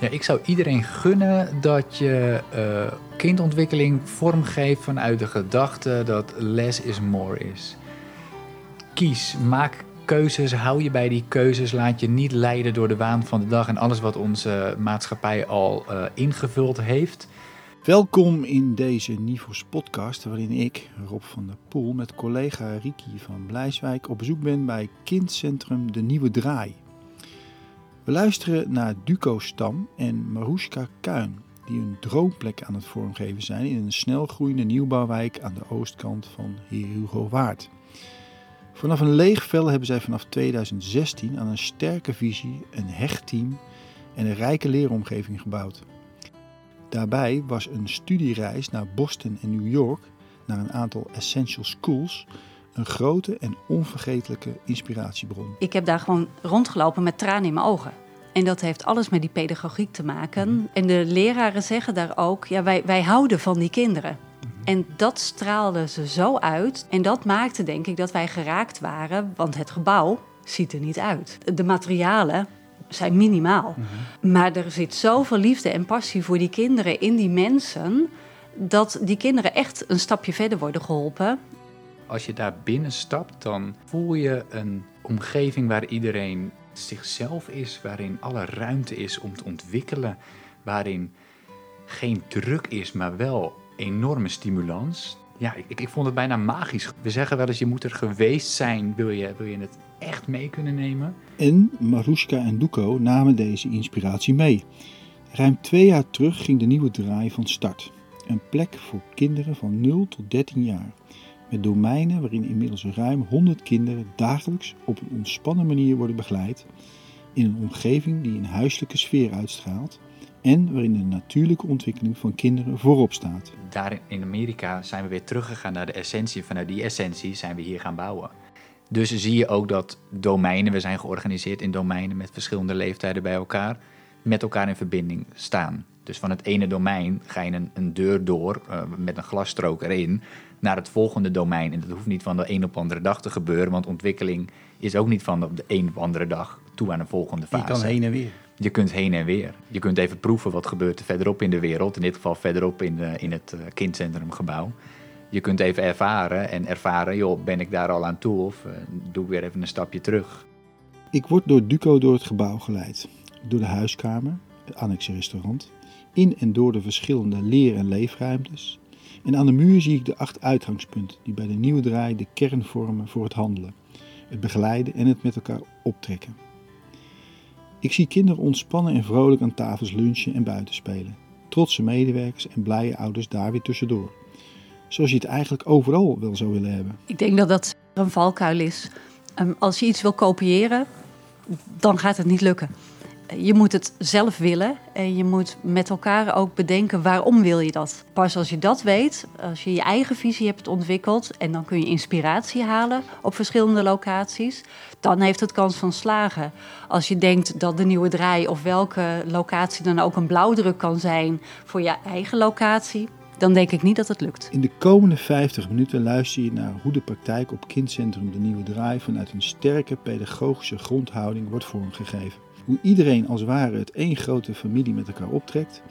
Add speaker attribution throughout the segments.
Speaker 1: Ja, ik zou iedereen gunnen dat je uh, kindontwikkeling vormgeeft vanuit de gedachte dat less is more is. Kies, maak keuzes, hou je bij die keuzes, laat je niet leiden door de waan van de dag en alles wat onze maatschappij al uh, ingevuld heeft.
Speaker 2: Welkom in deze Nivos podcast waarin ik, Rob van der Poel, met collega Riki van Blijswijk op bezoek ben bij kindcentrum De Nieuwe Draai. We luisteren naar Duco Stam en Maruska Kuin, die een droomplek aan het vormgeven zijn in een snelgroeiende nieuwbouwwijk aan de oostkant van Hugo Waard. Vanaf een leeg vel hebben zij vanaf 2016 aan een sterke visie, een hecht team en een rijke leeromgeving gebouwd. Daarbij was een studiereis naar Boston en New York naar een aantal essential schools een grote en onvergetelijke inspiratiebron.
Speaker 3: Ik heb daar gewoon rondgelopen met tranen in mijn ogen. En dat heeft alles met die pedagogiek te maken. Mhm. En de leraren zeggen daar ook, ja, wij, wij houden van die kinderen. Mhm. En dat straalden ze zo uit. En dat maakte denk ik dat wij geraakt waren, want het gebouw ziet er niet uit. De materialen zijn minimaal. Mhm. Maar er zit zoveel liefde en passie voor die kinderen in die mensen, dat die kinderen echt een stapje verder worden geholpen.
Speaker 1: Als je daar binnen stapt, dan voel je een omgeving waar iedereen zichzelf is, waarin alle ruimte is om te ontwikkelen, waarin geen druk is, maar wel enorme stimulans. Ja, ik, ik vond het bijna magisch. We zeggen wel eens, je moet er geweest zijn, wil je, wil je het echt mee kunnen nemen.
Speaker 2: En Maruska en Duco namen deze inspiratie mee. Ruim twee jaar terug ging de nieuwe draai van start. Een plek voor kinderen van 0 tot 13 jaar met domeinen waarin inmiddels ruim 100 kinderen dagelijks op een ontspannen manier worden begeleid, in een omgeving die een huiselijke sfeer uitstraalt en waarin de natuurlijke ontwikkeling van kinderen voorop staat.
Speaker 1: Daar in Amerika zijn we weer teruggegaan naar de essentie. Vanuit die essentie zijn we hier gaan bouwen. Dus zie je ook dat domeinen, we zijn georganiseerd in domeinen met verschillende leeftijden bij elkaar, met elkaar in verbinding staan. Dus van het ene domein ga je een, een deur door uh, met een glasstrook erin naar het volgende domein. En dat hoeft niet van de een op andere dag te gebeuren, want ontwikkeling is ook niet van de een op andere dag toe aan een volgende fase.
Speaker 2: Je kan heen en weer.
Speaker 1: Je kunt heen en weer. Je kunt even proeven wat gebeurt er verderop in de wereld. In dit geval verderop in, de, in het uh, kindcentrumgebouw. Je kunt even ervaren en ervaren, joh, ben ik daar al aan toe of uh, doe ik weer even een stapje terug.
Speaker 2: Ik word door Duco door het gebouw geleid. Door de huiskamer, het annexe restaurant, in en door de verschillende leer- en leefruimtes, en aan de muur zie ik de acht uitgangspunten die bij de nieuwe draai de kern vormen voor het handelen, het begeleiden en het met elkaar optrekken. Ik zie kinderen ontspannen en vrolijk aan tafels lunchen en buiten spelen. Trotse medewerkers en blije ouders daar weer tussendoor. Zoals je het eigenlijk overal wel zou willen hebben.
Speaker 3: Ik denk dat dat een valkuil is. Ehm, als je iets wil kopiëren, dan gaat het niet lukken je moet het zelf willen en je moet met elkaar ook bedenken waarom wil je dat. Pas als je dat weet, als je je eigen visie hebt ontwikkeld en dan kun je inspiratie halen op verschillende locaties, dan heeft het kans van slagen. Als je denkt dat de nieuwe draai of welke locatie dan ook een blauwdruk kan zijn voor je eigen locatie, dan denk ik niet dat het lukt.
Speaker 2: In de komende 50 minuten luister je naar hoe de praktijk op Kindcentrum De Nieuwe Draai vanuit een sterke pedagogische grondhouding wordt vormgegeven. Hoe iedereen als ware het één grote familie met elkaar optrekt.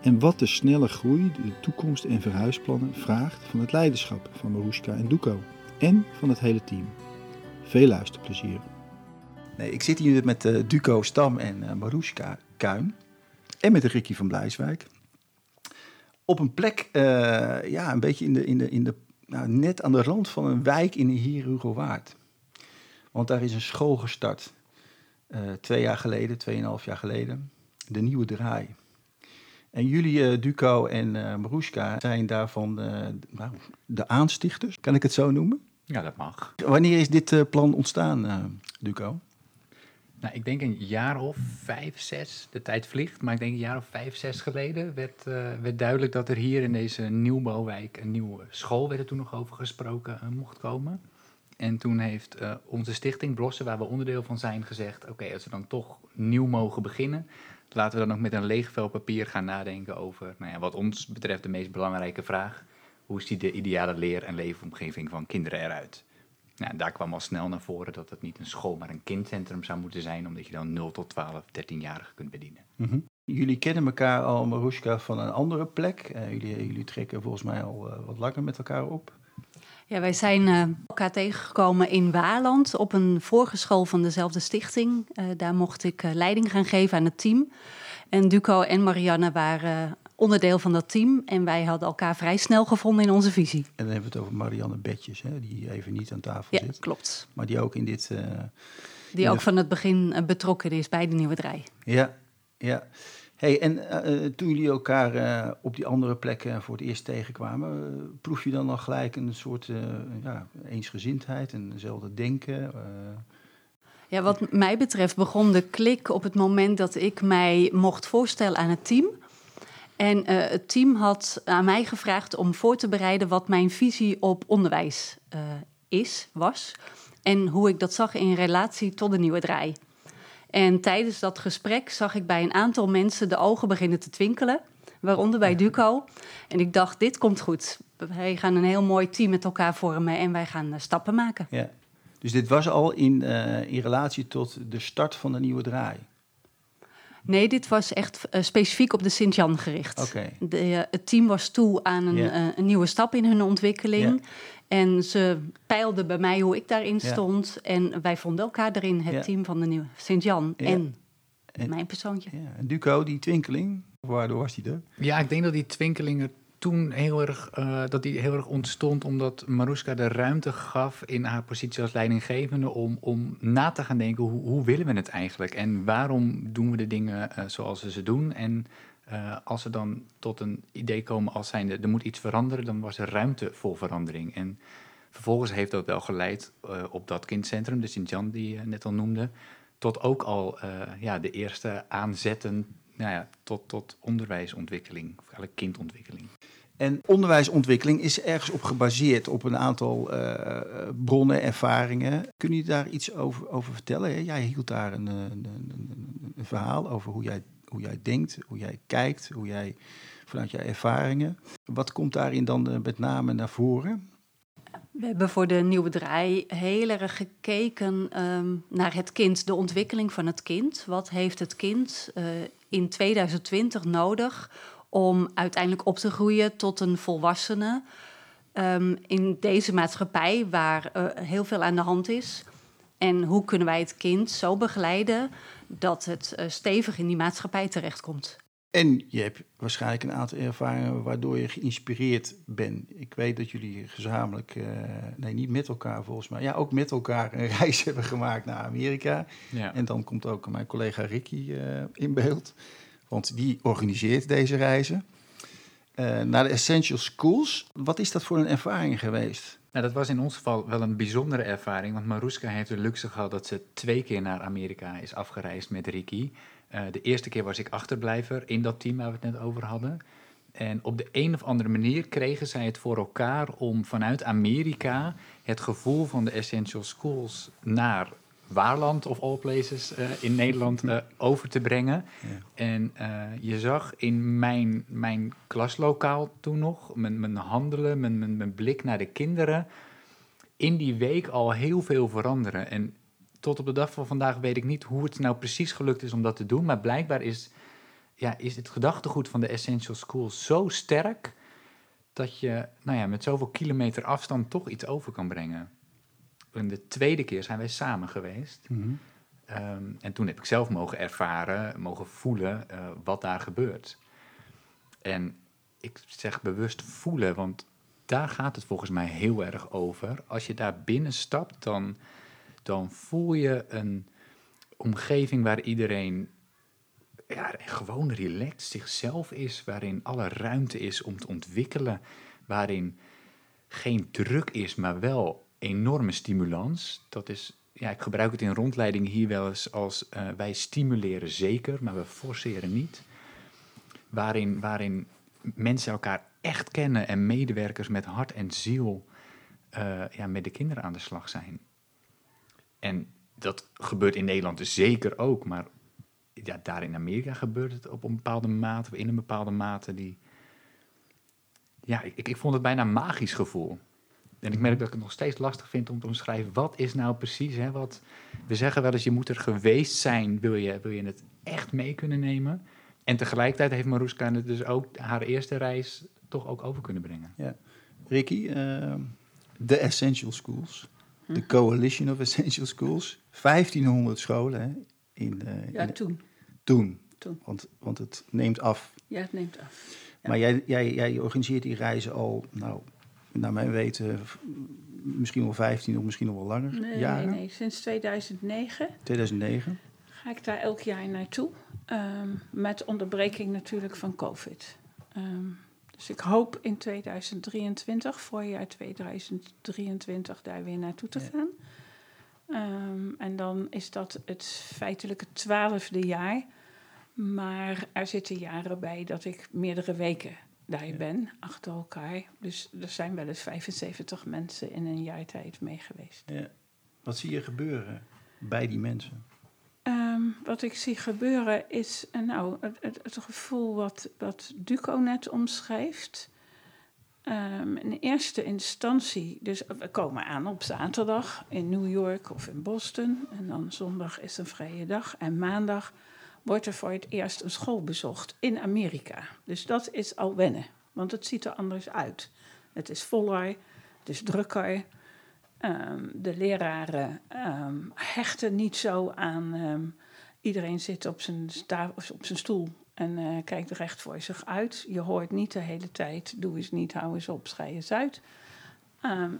Speaker 2: En wat de snelle groei, de toekomst en verhuisplannen vraagt van het leiderschap van Maruska en Duco. En van het hele team. Veel luisterplezier. Nee, ik zit hier met uh, Duco Stam en uh, Maruska Kuin. En met Ricky van Blijswijk. Op een plek, uh, ja, een beetje in de, in de, in de, nou, net aan de rand van een wijk in de Hier Waard. Want daar is een school gestart. Uh, twee jaar geleden, tweeënhalf jaar geleden, de nieuwe draai. En jullie, uh, Duco en uh, zijn daarvan nou, de aanstichters, kan ik het zo noemen?
Speaker 1: Ja, dat mag.
Speaker 2: Wanneer is dit plan ontstaan, Duco?
Speaker 1: Nou, ik denk een jaar of vijf, zes, de tijd vliegt, maar ik denk een jaar of vijf, zes geleden werd, werd duidelijk dat er hier in deze nieuwbouwwijk een nieuwe school, werd er toen nog over gesproken, mocht komen. En toen heeft uh, onze stichting Blossen, waar we onderdeel van zijn, gezegd: Oké, als we dan toch nieuw mogen beginnen, laten we dan ook met een leeg vel papier gaan nadenken over, nou ja, wat ons betreft, de meest belangrijke vraag: hoe ziet de ideale leer- en leefomgeving van kinderen eruit? Nou, daar kwam al snel naar voren dat het niet een school, maar een kindcentrum zou moeten zijn, omdat je dan 0 tot 12, 13-jarigen kunt bedienen.
Speaker 2: Mm Jullie kennen elkaar al, Marushka, van een andere plek. Uh, jullie, jullie trekken volgens mij al uh, wat langer met elkaar op.
Speaker 3: Ja, wij zijn uh, elkaar tegengekomen in Waarland op een vorige van dezelfde stichting. daar mocht ik leiding gaan geven aan het team. En Duco en Marianne waren onderdeel van dat team. En wij hadden elkaar vrij snel gevonden in onze visie.
Speaker 2: En dan hebben we het over Marianne Betjes, hè, die even niet aan tafel
Speaker 3: ja,
Speaker 2: zit.
Speaker 3: klopt.
Speaker 2: Maar die ook in dit...
Speaker 3: die ook van het begin betrokken is bij de nieuwe draai.
Speaker 2: Ja, ja. Hey, en uh, toen jullie elkaar uh, op die andere plekken voor het eerst tegenkwamen, proef je dan al gelijk een soort ja, eensgezindheid en hetzelfde denken?
Speaker 3: Ja, wat mij betreft begon de klik op het moment dat ik mij mocht voorstellen aan het team. En het team had aan mij gevraagd om voor te bereiden wat mijn visie op onderwijs is, was. En hoe ik dat zag in relatie tot de nieuwe draai. En tijdens dat gesprek zag ik bij een aantal mensen de ogen beginnen te twinkelen, waaronder bij Duco. En ik dacht, dit komt goed. Wij gaan een heel mooi team met elkaar vormen en wij gaan uh, stappen maken.
Speaker 2: Ja. Dus dit was al in, uh, in relatie tot de start van de nieuwe draai?
Speaker 3: Nee, dit was echt uh, specifiek op de Sint-Jan gericht.
Speaker 2: Okay.
Speaker 3: De, het team was toe aan een, yeah. een nieuwe stap in hun ontwikkeling. Yeah. En ze peilden bij mij hoe ik daarin stond. Ja. En wij vonden elkaar erin, het ja. team van de nieuwe Sint-Jan ja. en, en, mijn persoontje.
Speaker 2: En Duco, die twinkeling, waardoor was die er?
Speaker 1: Ja, ik denk dat die twinkeling er toen heel erg, uh, dat die heel erg ontstond omdat Maruska de ruimte gaf in haar positie als leidinggevende om, om na te gaan denken hoe, hoe willen we het eigenlijk en waarom doen we de dingen uh, zoals we ze doen en uh, als ze dan tot een idee komen als zijnde er moet iets veranderen, dan was er ruimte voor verandering. En vervolgens heeft dat wel geleid uh, op dat kindcentrum, de Sint-Jan die je net al noemde, tot ook al uh, ja, de eerste aanzetten nou ja, tot, tot onderwijsontwikkeling, of eigenlijk kindontwikkeling.
Speaker 2: En onderwijsontwikkeling is ergens op gebaseerd op een aantal bronnen, ervaringen. Kun je daar iets over, over vertellen? Jij hield daar een, een, een verhaal over hoe jij hoe jij denkt, hoe jij kijkt, hoe jij vanuit je ervaringen. Wat komt daarin dan met name naar voren?
Speaker 3: We hebben voor de nieuwe draai heel erg gekeken um, naar het kind, de ontwikkeling van het kind. Wat heeft het kind uh, in 2020 nodig om uiteindelijk op te groeien tot een volwassene um, in deze maatschappij waar uh, heel veel aan de hand is? En hoe kunnen wij het kind zo begeleiden dat het uh, stevig in die maatschappij terechtkomt?
Speaker 2: En je hebt waarschijnlijk een aantal ervaringen waardoor je geïnspireerd bent. Ik weet dat jullie gezamenlijk, uh, nee niet met elkaar volgens mij, ja ook met elkaar een reis hebben gemaakt naar Amerika. Ja. En dan komt ook mijn collega Ricky uh, in beeld, want die organiseert deze reizen. naar de Essential Schools. Wat is dat voor een ervaring geweest?
Speaker 1: Nou, dat was in ons geval wel een bijzondere ervaring, want Maruska heeft de luxe gehad dat ze twee keer naar Amerika is afgereisd met Ricky. Uh, de eerste keer was ik achterblijver in dat team waar we het net over hadden. En op de een of andere manier kregen zij het voor elkaar om vanuit Amerika het gevoel van de Essential Schools naar Waarland of all places uh, in Nederland uh, over te brengen. Ja. En uh, je zag in mijn, mijn klaslokaal toen nog, mijn, mijn handelen, mijn, mijn, mijn, blik naar de kinderen, in die week al heel veel veranderen. En tot op de dag van vandaag weet ik niet hoe het nou precies gelukt is om dat te doen, maar blijkbaar is, ja, is het gedachtegoed van de Essential School zo sterk dat je nou ja, met zoveel kilometer afstand toch iets over kan brengen. En de tweede keer zijn wij samen geweest. Mm -hmm. um, en toen heb ik zelf mogen ervaren, mogen voelen uh, wat daar gebeurt. En ik zeg bewust voelen, want daar gaat het volgens mij heel erg over. Als je daar binnen stapt, dan, dan voel je een omgeving waar iedereen ja, gewoon relaxed zichzelf is, waarin alle ruimte is om te ontwikkelen, waarin geen druk is, maar wel enorme stimulans. Dat is, ja, ik gebruik het in rondleiding hier wel eens als uh, wij stimuleren zeker, maar we forceren niet. Waarin, waarin mensen elkaar echt kennen en medewerkers met hart en ziel uh, ja, met de kinderen aan de slag zijn. En dat gebeurt in Nederland dus zeker ook, maar ja, daar in Amerika gebeurt het op een bepaalde mate, of in een bepaalde mate die... Ja, ik, ik vond het bijna een magisch gevoel. En ik merk dat ik het nog steeds lastig vind om te omschrijven. Wat is nou precies? Hè, wat, we zeggen wel eens, je moet er geweest zijn, wil je, wil je het echt mee kunnen nemen. En tegelijkertijd heeft Maruska het dus ook haar eerste reis toch ook over kunnen brengen.
Speaker 2: Ja. Ricky, uh, de Essential Schools, de Coalition of Essential Schools, 1500 scholen hè, in, uh,
Speaker 4: Ja,
Speaker 2: in-
Speaker 4: toen.
Speaker 2: toen.
Speaker 4: Toen.
Speaker 2: Want, want het neemt af.
Speaker 4: Ja, het neemt af. Ja.
Speaker 2: Maar jij, jij, jij organiseert die reizen al, nou, naar mijn weten, misschien wel 15 of misschien nog wel langer
Speaker 4: Nee, nee,
Speaker 2: jaren.
Speaker 4: nee. Sinds 2009
Speaker 2: 2009.
Speaker 4: ga ik daar elk jaar naartoe. Ehm, met onderbreking natuurlijk van COVID. Ehm, dus ik hoop in 2023, voorjaar 2023, daar weer naartoe te
Speaker 2: Ja.
Speaker 4: gaan. Ehm, en dan is dat het feitelijke twaalfde jaar. Maar er zitten jaren bij dat ik meerdere weken daar
Speaker 2: Ja.
Speaker 4: ben, achter elkaar. Dus er zijn wel eens 75 mensen in een jaar tijd mee geweest.
Speaker 2: Ja. Wat zie je gebeuren bij die mensen?
Speaker 4: Ehm, wat ik zie gebeuren is eh, nou, het, het, het gevoel wat, wat Duco net omschrijft. Ehm, in eerste instantie, dus we komen aan op zaterdag in New York of in Boston. En dan zondag is een vrije dag. En maandag wordt er voor het eerst een school bezocht in Amerika. Dus dat is al wennen, want het ziet er anders uit. Het is voller, het is drukker. Ehm, de leraren ehm, hechten niet zo aan. ehm, iedereen zit op zijn, op zijn stoel en eh, kijkt recht voor zich uit. Je hoort niet de hele tijd: doe eens niet, hou eens op, schei eens uit.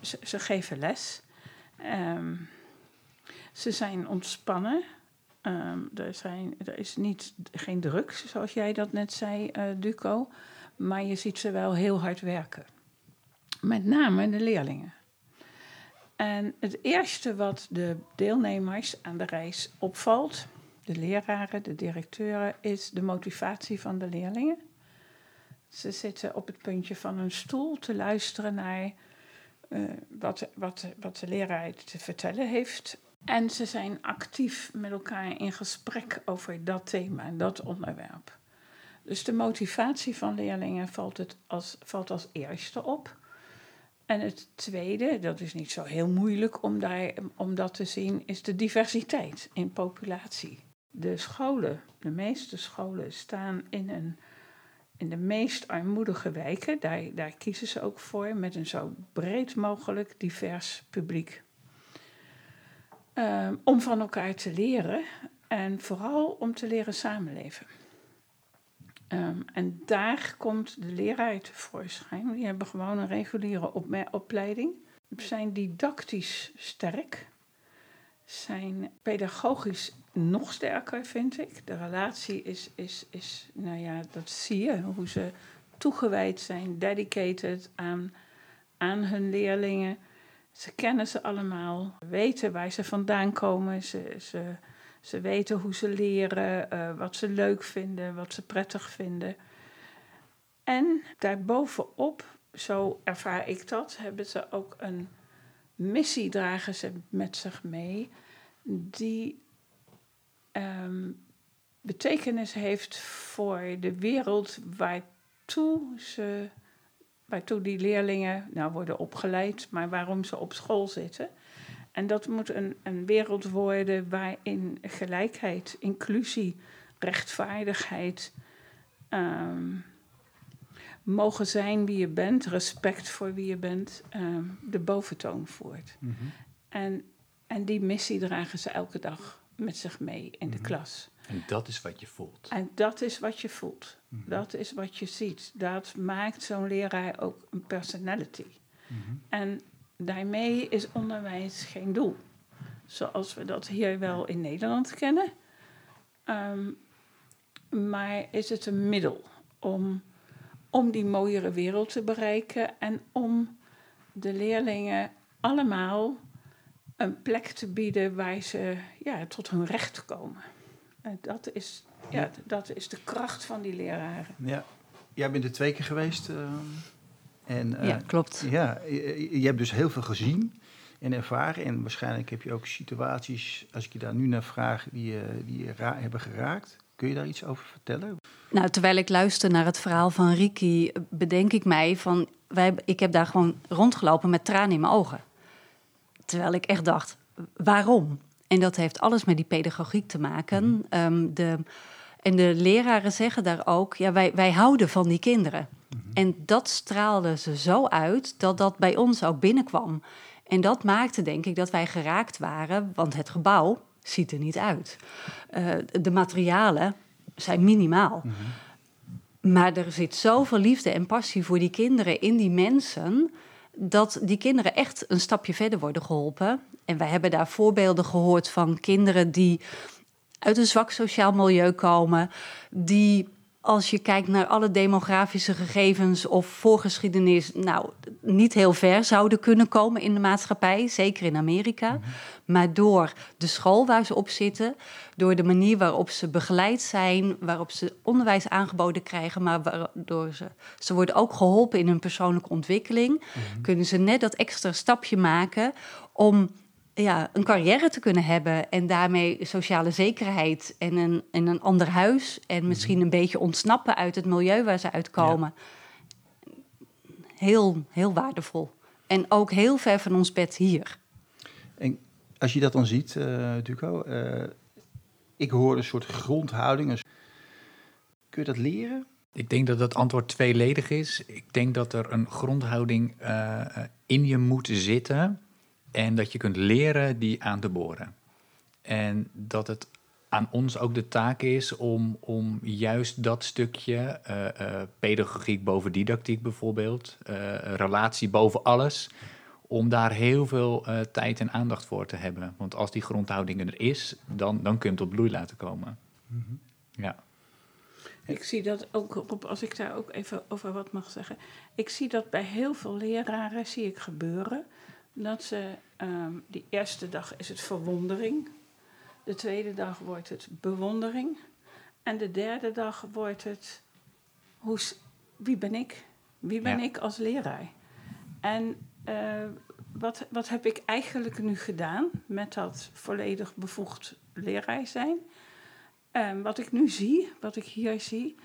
Speaker 4: Ze, ze geven les. Ze zijn ontspannen. Ehm, er, zijn, er is niet, geen drugs, zoals jij dat net zei, eh, Duco. Maar je ziet ze wel heel hard werken. Met name de leerlingen. En het eerste wat de deelnemers aan de reis opvalt, de leraren, de directeuren, is de motivatie van de leerlingen. Ze zitten op het puntje van hun stoel te luisteren naar eh, wat, wat, wat de leraar te vertellen heeft. En ze zijn actief met elkaar in gesprek over dat thema, dat onderwerp. Dus de motivatie van leerlingen valt, het als, valt als eerste op. En het tweede, dat is niet zo heel moeilijk om, daar, om dat te zien, is de diversiteit in populatie. De scholen, de meeste scholen staan in, een, in de meest armoedige wijken. Daar, daar kiezen ze ook voor, met een zo breed mogelijk divers publiek. Ehm, om van elkaar te leren en vooral om te leren samenleven. Ehm, en daar komt de leraar tevoorschijn. Die hebben gewoon een reguliere opme- opleiding. Zijn didactisch sterk. Zijn pedagogisch nog sterker, vind ik. De relatie is, is, is nou ja, dat zie je. Hoe ze toegewijd zijn, dedicated aan, aan hun leerlingen. Ze kennen ze allemaal, weten waar ze vandaan komen. Ze, ze, ze weten hoe ze leren, eh, wat ze leuk vinden, wat ze prettig vinden. En daarbovenop, zo ervaar ik dat, hebben ze ook een missie dragen ze met zich mee, die ehm, betekenis heeft voor de wereld waartoe ze, waartoe die leerlingen nou worden opgeleid, maar waarom ze op school zitten. En dat moet een, een wereld worden waarin gelijkheid, inclusie, rechtvaardigheid, ehm, mogen zijn wie je bent, respect voor wie je bent, ehm, de boventoon voert. En, en die missie dragen ze elke dag met zich mee in de
Speaker 1: Mhm.
Speaker 4: klas.
Speaker 1: En dat is wat je voelt.
Speaker 4: En dat is wat je voelt.
Speaker 1: Mhm.
Speaker 4: Dat is wat je ziet. Dat maakt zo'n leraar ook een personality.
Speaker 1: Mhm.
Speaker 4: En daarmee is onderwijs geen doel. Zoals we dat hier wel in Nederland kennen. Ehm, maar is het een middel om, om die mooiere wereld te bereiken en om de leerlingen allemaal een plek te bieden waar ze ja, tot hun recht komen. En dat is, ja, dat is de kracht van die leraren.
Speaker 2: Ja. Jij bent er twee keer geweest. ehm, en, eh,
Speaker 3: ja, klopt.
Speaker 2: Ja, je, je hebt dus heel veel gezien en ervaren. En waarschijnlijk heb je ook situaties, als ik je daar nu naar vraag, die je, die je ra- hebben geraakt. Kun je daar iets over vertellen?
Speaker 3: Nou, terwijl ik luister naar het verhaal van Ricky, bedenk ik mij van, wij, ik heb daar gewoon rondgelopen met tranen in mijn ogen. Terwijl ik echt dacht, waarom? En dat heeft alles met die pedagogiek te maken. Ehm, de En de leraren zeggen daar ook, ja, wij, wij houden van die kinderen. En dat straalde ze zo uit dat dat bij ons ook binnenkwam. En dat maakte denk ik dat wij geraakt waren, want het gebouw ziet er niet uit. Uh, de materialen zijn minimaal. Maar er zit zoveel liefde en passie voor die kinderen in die mensen, dat die kinderen echt een stapje verder worden geholpen. En wij hebben daar voorbeelden gehoord van kinderen die uit een zwak sociaal milieu komen, die als je kijkt naar alle demografische gegevens of voorgeschiedenis, nou, niet heel ver zouden kunnen komen in de maatschappij, zeker in Amerika. Mhm. Maar door de school waar ze op zitten, door de manier waarop ze begeleid zijn, waarop ze onderwijs aangeboden krijgen, maar waardoor ze, ze worden ook geholpen in hun persoonlijke ontwikkeling, mhm. kunnen ze net dat extra stapje maken om ja, een carrière te kunnen hebben en daarmee sociale zekerheid en een, en een ander huis en mhm. misschien een beetje ontsnappen uit het milieu waar ze uitkomen. Heel, heel waardevol. En ook heel ver van ons bed hier.
Speaker 2: En als je dat dan ziet, uh, Duco, uh, ik hoor een soort grondhouding. Kun je dat leren?
Speaker 1: Ik denk dat het antwoord tweeledig is. Ik denk dat er een grondhouding uh, in je moet zitten en dat je kunt leren die aan te boren. En dat het aan ons ook de taak is om, om juist dat stukje, uh, pedagogiek boven didactiek bijvoorbeeld, uh, relatie boven alles, om daar heel veel tijd en aandacht voor te hebben. Want als die grondhouding er is, dan, dan kun je het op bloei laten komen. Mm -hmm. Ja.
Speaker 4: Ik zie dat ook, op, als ik daar ook even over wat mag zeggen. Ik zie dat bij heel veel leraren zie ik gebeuren dat ze, um, die eerste dag is het verwondering. De tweede dag wordt het bewondering. En de derde dag wordt het, hoe, wie ben ik? Wie ben ik als leraar? En uh, wat, wat heb ik eigenlijk nu gedaan met dat volledig bevoegd leraar zijn? Um, wat ik nu zie, wat ik hier zie,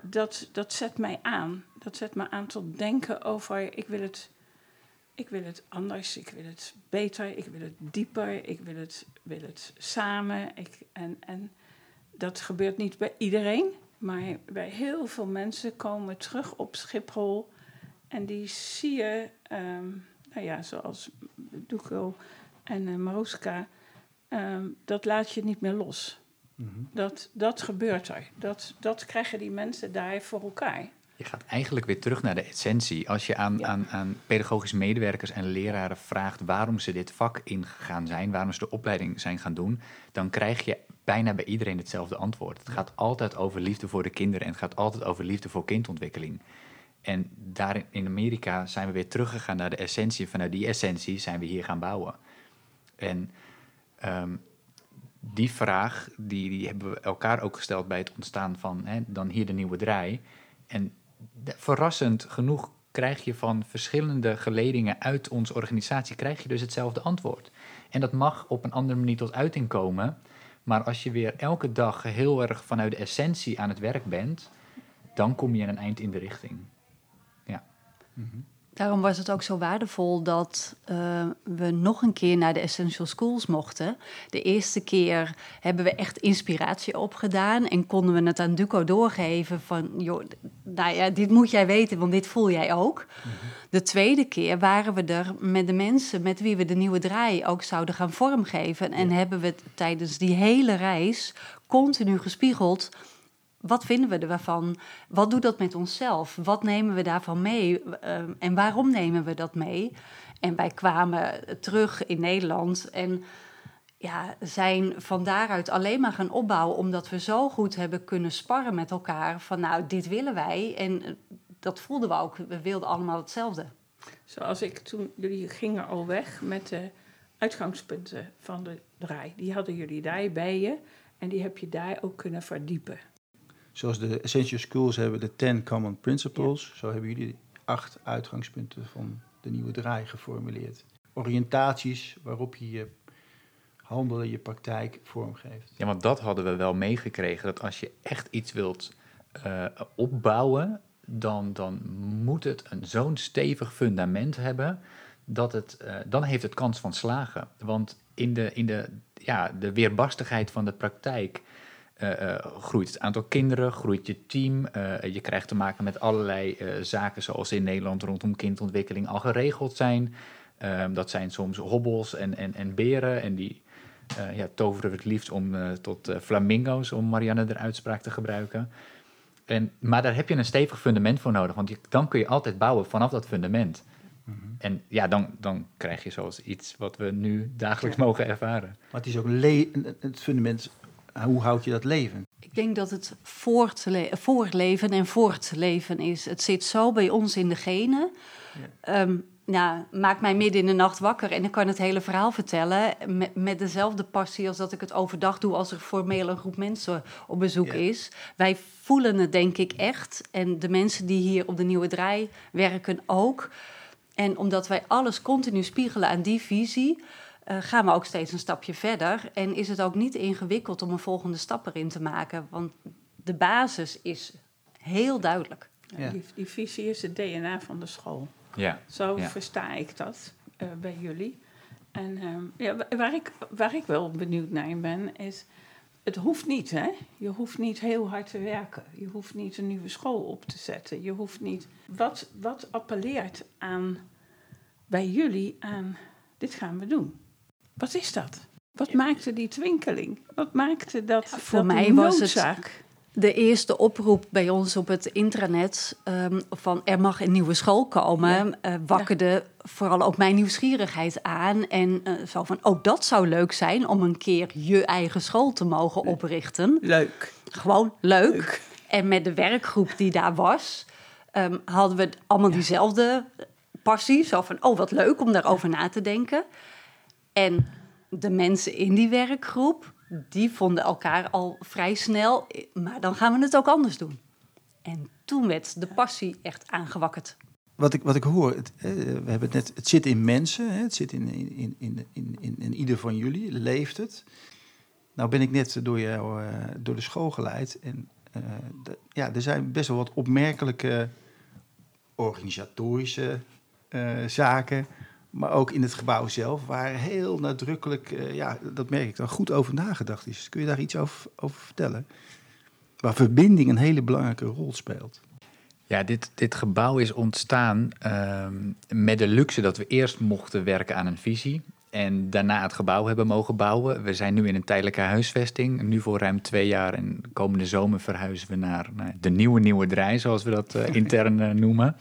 Speaker 4: dat, dat zet mij aan. Dat zet me aan tot denken over, ik wil het ik wil het anders, ik wil het beter, ik wil het dieper, ik wil het, wil het samen. Ik, en, en dat gebeurt niet bij iedereen, maar bij heel veel mensen komen terug op Schiphol en die zie je, um, nou ja, zoals Duco en uh, Maroska, um, dat laat je niet meer los. Mm -hmm. dat, dat gebeurt er. Dat, dat krijgen die mensen daar voor elkaar.
Speaker 1: Je gaat eigenlijk weer terug naar de essentie. Als je aan, aan, aan pedagogische medewerkers en leraren vraagt waarom ze dit vak ingegaan zijn, waarom ze de opleiding zijn gaan doen, dan krijg je bijna bij iedereen hetzelfde antwoord. Het gaat altijd over liefde voor de kinderen en het gaat altijd over liefde voor kindontwikkeling. En daar in Amerika zijn we weer teruggegaan naar de essentie. Vanuit die essentie zijn we hier gaan bouwen. En um, die vraag, die, die hebben we elkaar ook gesteld bij het ontstaan van hè, dan hier de nieuwe draai. En verrassend genoeg krijg je van verschillende geledingen uit onze organisatie krijg je dus hetzelfde antwoord. En dat mag op een andere manier tot uiting komen. Maar als je weer elke dag heel erg vanuit de essentie aan het werk bent, dan kom je een eind in de richting. Ja.
Speaker 3: Mm Daarom was het ook zo waardevol dat uh, we nog een keer naar de Essential Schools mochten. De eerste keer hebben we echt inspiratie opgedaan en konden we het aan Duco doorgeven van, joh, nou ja, dit moet jij weten, want dit voel jij ook. Mm -hmm. De tweede keer waren we er met de mensen met wie we de nieuwe draai ook zouden gaan vormgeven. En ja. hebben we tijdens die hele reis continu gespiegeld wat vinden we ervan? Wat doet dat met onszelf? Wat nemen we daarvan mee? Uh, en waarom nemen we dat mee? En wij kwamen terug in Nederland en ja, zijn van daaruit alleen maar gaan opbouwen, omdat we zo goed hebben kunnen sparren met elkaar. Van nou, dit willen wij. En dat voelden we ook. We wilden allemaal hetzelfde.
Speaker 4: Zoals ik toen, jullie gingen al weg met de uitgangspunten van de draai. Die hadden jullie daar bij je en die heb je daar ook kunnen verdiepen.
Speaker 2: Zoals de Essential Schools hebben de 10 Common Principles, ja. zo hebben jullie acht uitgangspunten van de nieuwe draai geformuleerd. Oriëntaties waarop je je handelen, je praktijk vormgeeft.
Speaker 1: Ja, want dat hadden we wel meegekregen, dat als je echt iets wilt uh, opbouwen, dan, dan moet het een zo'n stevig fundament hebben, dat het, uh, dan heeft het kans van slagen. Want in de, in de, ja, de weerbarstigheid van de praktijk eh, eh, groeit het aantal kinderen, groeit je team. eh, je krijgt te maken met allerlei eh, zaken zoals in Nederland rondom kindontwikkeling al geregeld zijn. Ehm, dat zijn soms hobbels en, en, en beren en die eh, ja, toveren we het liefst om eh, tot eh, flamingo's, om Marianne de uitspraak te gebruiken. En, maar daar heb je een stevig fundament voor nodig, want je, dan kun je altijd bouwen vanaf dat fundament. En ja, dan, dan krijg je zoals iets wat we nu dagelijks mogen ervaren.
Speaker 2: Maar het is ook le- het fundament, hoe houd je dat leven?
Speaker 3: Ik denk dat het voortle- voorleven en voortleven is. Het zit zo bij ons in de genen. Ehm, nou, maak mij midden in de nacht wakker en ik kan het hele verhaal vertellen. Met, met dezelfde passie als dat ik het overdag doe als er formeel een groep mensen op bezoek
Speaker 2: Ja.
Speaker 3: is. Wij voelen het denk ik echt. En de mensen die hier op de Nieuwe Draai werken ook. En omdat wij alles continu spiegelen aan die visie, eh, gaan we ook steeds een stapje verder. En is het ook niet ingewikkeld om een volgende stap erin te maken. Want de basis is heel duidelijk.
Speaker 2: Ja.
Speaker 4: Die, die visie is het DNA van de school.
Speaker 1: Ja,
Speaker 4: Zo
Speaker 1: Ja.
Speaker 4: versta ik dat eh, bij jullie. En ehm, ja, wa- waar, ik, waar ik wel benieuwd naar ben, is... Het hoeft niet, hè? Je hoeft niet heel hard te werken. Je hoeft niet een nieuwe school op te zetten. Je hoeft niet... Wat, wat appelleert aan, bij jullie aan... Dit gaan we doen. Wat is dat? Wat maakte die twinkeling? Wat maakte dat,
Speaker 3: Ja, voor
Speaker 4: dat
Speaker 3: mij was het-? De eerste oproep bij ons op het intranet ehm, van er mag een nieuwe school komen, eh, wakkerde vooral ook mijn nieuwsgierigheid aan. En eh, zo van, ook dat zou leuk zijn om een keer je eigen school te mogen oprichten.
Speaker 4: Leuk.
Speaker 3: Gewoon leuk. En met de werkgroep die daar was, ehm, hadden we allemaal diezelfde passie. Zo van, oh wat leuk om daarover na te denken. En de mensen in die werkgroep, die vonden elkaar al vrij snel, maar dan gaan we het ook anders doen. En toen werd de passie echt aangewakkerd.
Speaker 2: Wat ik, wat ik hoor, het, eh, we hebben het net, het zit in mensen, het zit in, in, in, in, in, in, ieder van jullie, leeft het. Nou ben ik net door, jou, eh, door de school geleid en eh, ja, er zijn best wel wat opmerkelijke organisatorische zaken, maar ook in het gebouw zelf, waar heel nadrukkelijk, eh, ja, dat merk ik dan, goed over nagedacht is. Kun je daar iets over, over vertellen? Waar verbinding een hele belangrijke rol speelt.
Speaker 1: Ja, dit, dit gebouw is ontstaan ehm, met de luxe dat we eerst mochten werken aan een visie. En daarna het gebouw hebben mogen bouwen. We zijn nu in een tijdelijke huisvesting. Nu voor ruim twee jaar. En komende zomer verhuizen we naar nou, de nieuwe Nieuwe Draai, zoals we dat eh, intern eh, noemen.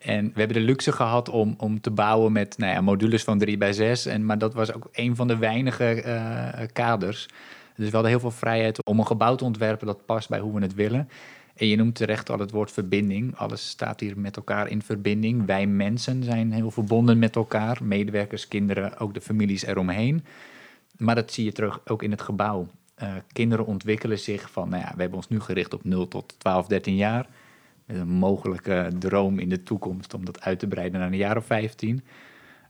Speaker 1: En we hebben de luxe gehad om, om te bouwen met nou ja, modules van 3 bij 6. En, maar dat was ook een van de weinige eh, kaders. Dus we hadden heel veel vrijheid om een gebouw te ontwerpen dat past bij hoe we het willen. En je noemt terecht al het woord verbinding. Alles staat hier met elkaar in verbinding. Wij mensen zijn heel verbonden met elkaar. Medewerkers, kinderen, ook de families eromheen. Maar dat zie je terug ook in het gebouw. Eh, kinderen ontwikkelen zich van, nou ja, we hebben ons nu gericht op 0 tot 12, 13 jaar. Een mogelijke droom in de toekomst om dat uit te breiden naar een jaar of 15.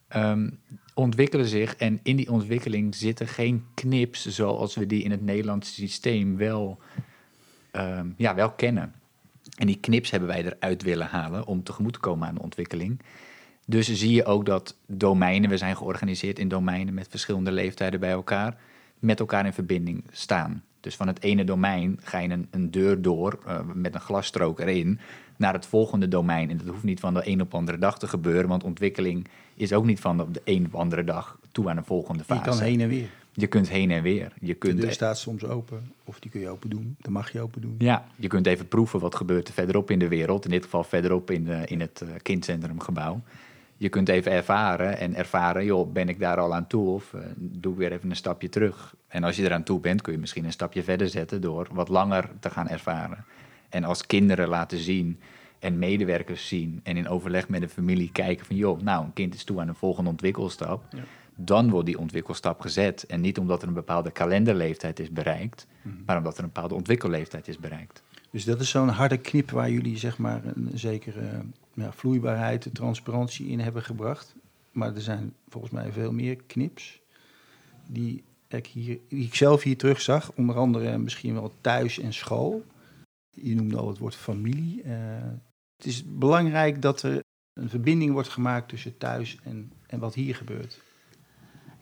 Speaker 1: Ehm, ontwikkelen zich en in die ontwikkeling zitten geen knips zoals we die in het Nederlandse systeem wel, ehm, ja, wel kennen. En die knips hebben wij eruit willen halen om tegemoet te komen aan de ontwikkeling. Dus zie je ook dat domeinen, we zijn georganiseerd in domeinen met verschillende leeftijden bij elkaar, met elkaar in verbinding staan. Dus van het ene domein ga je een, een deur door eh, met een glasstrook erin naar het volgende domein. En dat hoeft niet van de een op andere dag te gebeuren, want ontwikkeling is ook niet van de, de een op andere dag toe aan een volgende
Speaker 2: Je
Speaker 1: fase.
Speaker 2: kan heen en weer.
Speaker 1: Je kunt heen en weer. Je
Speaker 2: De
Speaker 1: kunt,
Speaker 2: deur staat soms open, of die kun je open doen. Dan mag je open doen.
Speaker 1: ja, je kunt even proeven wat gebeurt er verderop in de wereld. In dit geval verderop in, de, in het eh, kindcentrumgebouw. Je kunt even ervaren en ervaren, joh, ben ik daar al aan toe of eh, doe ik weer even een stapje terug. En als je eraan toe bent, kun je misschien een stapje verder zetten door wat langer te gaan ervaren. En als kinderen laten zien en medewerkers zien en in overleg met de familie kijken van, joh, nou, een kind is toe aan een volgende ontwikkelstap.
Speaker 2: Ja.
Speaker 1: Dan wordt die ontwikkelstap gezet. En niet omdat er een bepaalde kalenderleeftijd is bereikt, maar omdat er een bepaalde ontwikkelleeftijd is bereikt.
Speaker 2: Dus dat is zo'n harde knip waar jullie zeg maar een zekere ja, vloeibaarheid, transparantie in hebben gebracht. Maar er zijn volgens mij veel meer knips die ik, hier, ik zelf hier terug zag. Onder andere misschien wel thuis en school. Je noemde al het woord familie. Eh, het is belangrijk dat er een verbinding wordt gemaakt tussen thuis en, en wat hier gebeurt.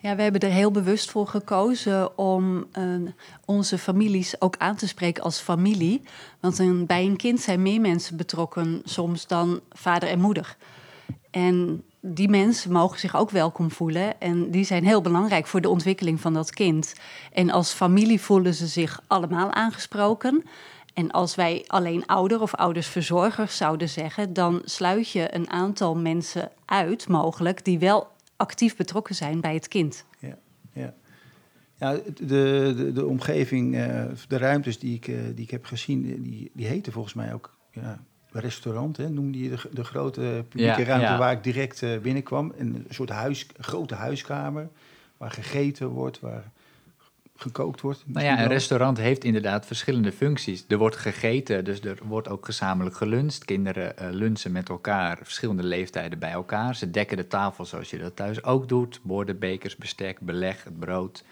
Speaker 3: Ja, we hebben er heel bewust voor gekozen om uh, onze families ook aan te spreken als familie. Want bij een kind zijn meer mensen betrokken soms dan vader en moeder. En die mensen mogen zich ook welkom voelen. En die zijn heel belangrijk voor de ontwikkeling van dat kind. En als familie voelen ze zich allemaal aangesproken. En als wij alleen ouder of oudersverzorgers zouden zeggen, dan sluit je een aantal mensen uit, mogelijk, die wel actief betrokken zijn bij het kind.
Speaker 2: Ja, ja. ja de, de, de omgeving, uh, de ruimtes die ik, uh, die ik heb gezien, die, die heten volgens mij ook ja, restaurant, hè, noemde je de, de grote publieke ruimte ja. waar ik direct uh, binnenkwam. Een soort huis, grote huiskamer waar gegeten wordt, waar gekookt wordt.
Speaker 1: Nou ja, een restaurant heeft inderdaad verschillende functies. Er wordt gegeten, dus er wordt ook gezamenlijk geluncht. Kinderen uh, lunchen met elkaar, verschillende leeftijden bij elkaar. Ze dekken de tafel zoals je dat thuis ook doet. Borden, bekers, bestek, beleg, het brood.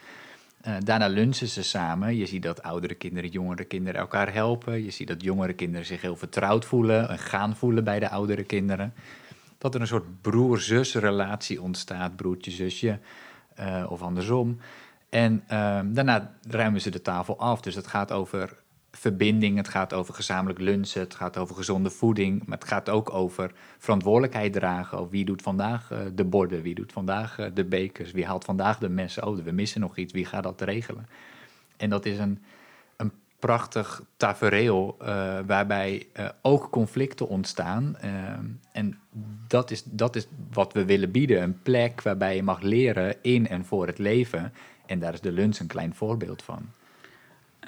Speaker 1: Uh, daarna lunchen ze samen. Je ziet dat oudere kinderen, jongere kinderen elkaar helpen. Je ziet dat jongere kinderen zich heel vertrouwd voelen en gaan voelen bij de oudere kinderen. Dat er een soort broer-zus relatie ontstaat, broertje-zusje uh, of andersom. En um, daarna ruimen ze de tafel af. Dus het gaat over verbinding, het gaat over gezamenlijk lunchen, het gaat over gezonde voeding. Maar het gaat ook over verantwoordelijkheid dragen. Wie doet vandaag uh, de borden, wie doet vandaag uh, de bekers, wie haalt vandaag de messen. Oh, we missen nog iets, wie gaat dat regelen? En dat is een, een prachtig tafereel uh, waarbij ook conflicten ontstaan. Ehm, en dat is, dat is wat we willen bieden. Een plek waarbij je mag leren in en voor het leven. En daar is de lunch een klein voorbeeld van.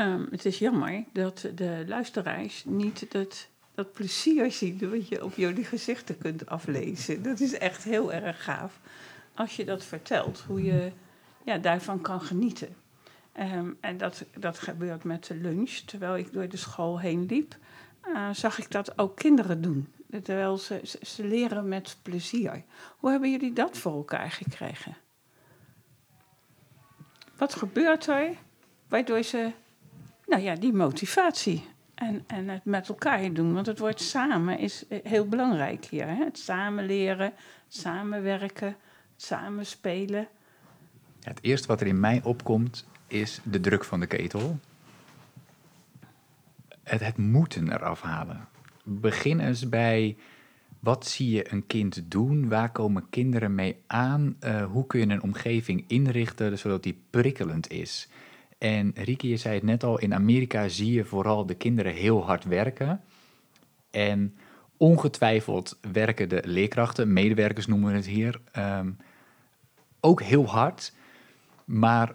Speaker 4: Um, het is jammer dat de luisteraars niet dat, dat plezier zien wat je op jullie gezichten kunt aflezen. Dat is echt heel erg gaaf als je dat vertelt, hoe je ja, daarvan kan genieten. Um, en dat, dat gebeurt met de lunch. Terwijl ik door de school heen liep, uh, zag ik dat ook kinderen doen. Terwijl ze, ze leren met plezier. Hoe hebben jullie dat voor elkaar gekregen? Wat gebeurt er waardoor ze, nou ja, die motivatie en, en het met elkaar doen. Want het woord samen is heel belangrijk hier. Hè? Het samen leren, samenwerken, samen spelen.
Speaker 1: Ja, het eerste wat er in mij opkomt is de druk van de ketel. Het, het moeten eraf halen. Begin eens bij wat zie je een kind doen? Waar komen kinderen mee aan? Uh, hoe kun je een omgeving inrichten zodat die prikkelend is? En Rieke, je zei het net al, in Amerika zie je vooral de kinderen heel hard werken. En ongetwijfeld werken de leerkrachten, medewerkers noemen we het hier, um, ook heel hard. Maar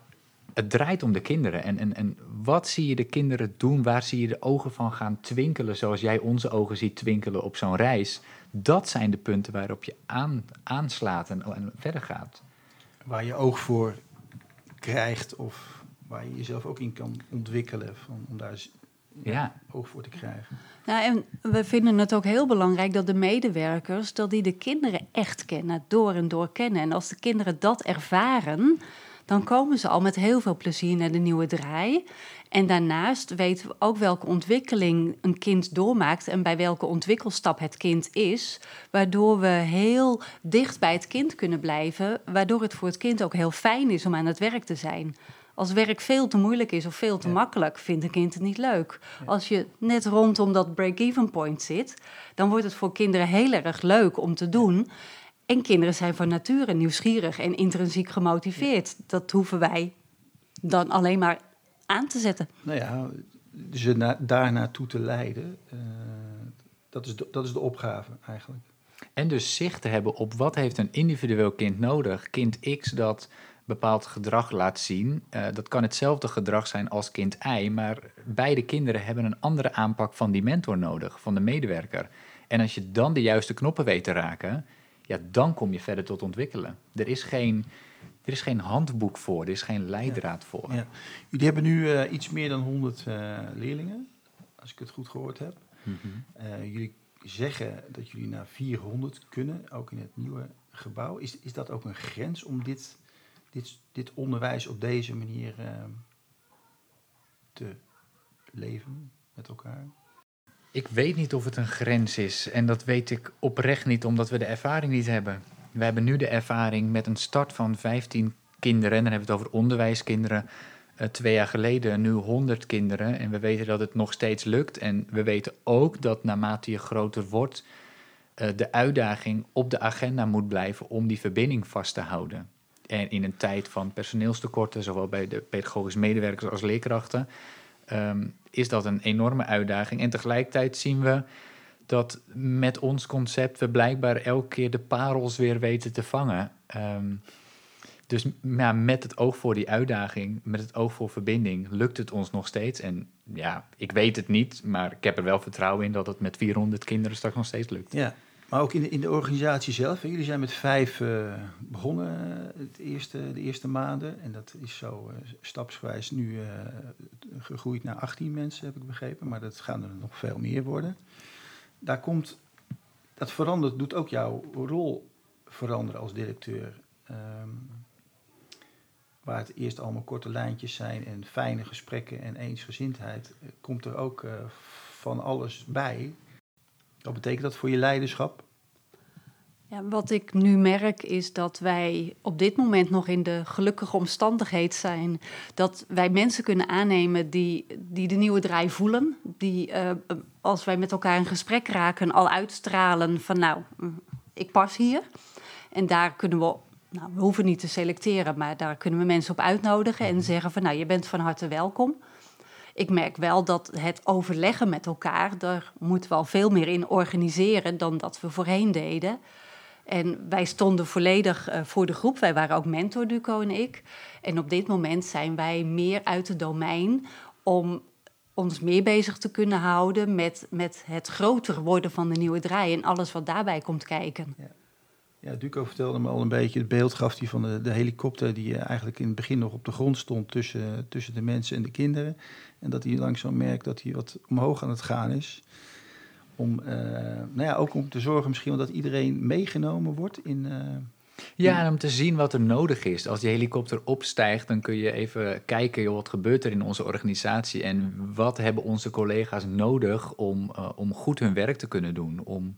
Speaker 1: het draait om de kinderen. En, en, en wat zie je de kinderen doen? Waar zie je de ogen van gaan twinkelen, zoals jij onze ogen ziet twinkelen op zo'n reis? Dat zijn de punten waarop je aan, aanslaat en, en verder gaat.
Speaker 2: Waar je oog voor krijgt of waar je jezelf ook in kan ontwikkelen van, om daar ja. oog voor te krijgen.
Speaker 3: Nou, en we vinden het ook heel belangrijk dat de medewerkers, dat die de kinderen echt kennen, door en door kennen. En als de kinderen dat ervaren, dan komen ze al met heel veel plezier naar de nieuwe draai. En daarnaast weten we ook welke ontwikkeling een kind doormaakt en bij welke ontwikkelstap het kind is, waardoor we heel dicht bij het kind kunnen blijven, waardoor het voor het kind ook heel fijn is om aan het werk te zijn. Als werk veel te moeilijk is of veel te ja. makkelijk, vindt een kind het niet leuk. Ja. Als je net rondom dat break-even point zit, dan wordt het voor kinderen heel erg leuk om te doen. En kinderen zijn van nature nieuwsgierig en intrinsiek gemotiveerd. Dat hoeven wij dan alleen maar aan te zetten.
Speaker 2: Nou ja, ze na, daar naartoe te leiden, uh, dat, is de, dat is de opgave eigenlijk.
Speaker 1: En dus zicht te hebben op wat heeft een individueel kind nodig. Kind X dat bepaald gedrag laat zien. Uh, dat kan hetzelfde gedrag zijn als kind Y, maar beide kinderen hebben een andere aanpak van die mentor nodig, van de medewerker. En als je dan de juiste knoppen weet te raken, ja, dan kom je verder tot ontwikkelen. Er is geen, er is geen handboek voor, er is geen leidraad voor.
Speaker 2: Ja. Jullie hebben nu uh, iets meer dan 100 uh, leerlingen, als ik het goed gehoord heb. Mm -hmm. uh, jullie zeggen dat jullie naar 400 kunnen, ook in het nieuwe gebouw. Is, is dat ook een grens om dit, dit, dit onderwijs op deze manier te leven met elkaar?
Speaker 1: Ik weet niet of het een grens is. En dat weet ik oprecht niet, omdat we de ervaring niet hebben. We hebben nu de ervaring met een start van 15 kinderen, en dan hebben we het over onderwijskinderen, uh, twee jaar geleden nu 100 kinderen. En we weten dat het nog steeds lukt. En we weten ook dat naarmate je groter wordt, uh, de uitdaging op de agenda moet blijven om die verbinding vast te houden. En in een tijd van personeelstekorten, zowel bij de pedagogische medewerkers als leerkrachten, um, is dat een enorme uitdaging. En tegelijkertijd zien we dat met ons concept we blijkbaar elke keer de parels weer weten te vangen. Um, dus ja, met het oog voor die uitdaging, met het oog voor verbinding, lukt het ons nog steeds. En ja, ik weet het niet, maar ik heb er wel vertrouwen in dat het met 400 kinderen straks nog steeds lukt.
Speaker 2: Ja, maar ook in de, in de organisatie zelf. Jullie zijn met vijf uh, begonnen uh, het eerste, de eerste maanden. En dat is zo uh, stapsgewijs nu gegroeid naar 18 mensen, heb ik begrepen. Maar dat gaan er nog veel meer worden. Daar komt, dat verandert, doet ook jouw rol veranderen als directeur. Um, waar het eerst allemaal korte lijntjes zijn en fijne gesprekken en eensgezindheid, komt er ook van alles bij. Wat betekent dat voor je leiderschap?
Speaker 3: Ja, wat ik nu merk is dat wij op dit moment nog in de gelukkige omstandigheid zijn. Dat wij mensen kunnen aannemen die, die de nieuwe draai voelen. Die uh, als wij met elkaar in gesprek raken al uitstralen van nou, ik pas hier. En daar kunnen we, nou, we hoeven niet te selecteren, maar daar kunnen we mensen op uitnodigen en zeggen van nou, je bent van harte welkom. Ik merk wel dat het overleggen met elkaar, daar moeten we al veel meer in organiseren dan dat we voorheen deden. En wij stonden volledig uh, voor de groep. Wij waren ook mentor, Duco en ik. En op dit moment zijn wij meer uit het domein om ons meer bezig te kunnen houden met, met het groter worden van de nieuwe draai en alles wat daarbij komt kijken.
Speaker 2: Ja. Ja, Duco vertelde me al een beetje, het beeld gaf hij van de, de helikopter die eigenlijk in het begin nog op de grond stond tussen, tussen de mensen en de kinderen. En dat hij langzaam merkt dat hij wat omhoog aan het gaan is. Om, uh, nou ja, ook om te zorgen misschien dat iedereen meegenomen wordt in... Uh,
Speaker 1: ja, en om te zien wat er nodig is. Als die helikopter opstijgt, dan kun je even kijken, joh, wat gebeurt er in onze organisatie en wat hebben onze collega's nodig om, uh, om goed hun werk te kunnen doen, om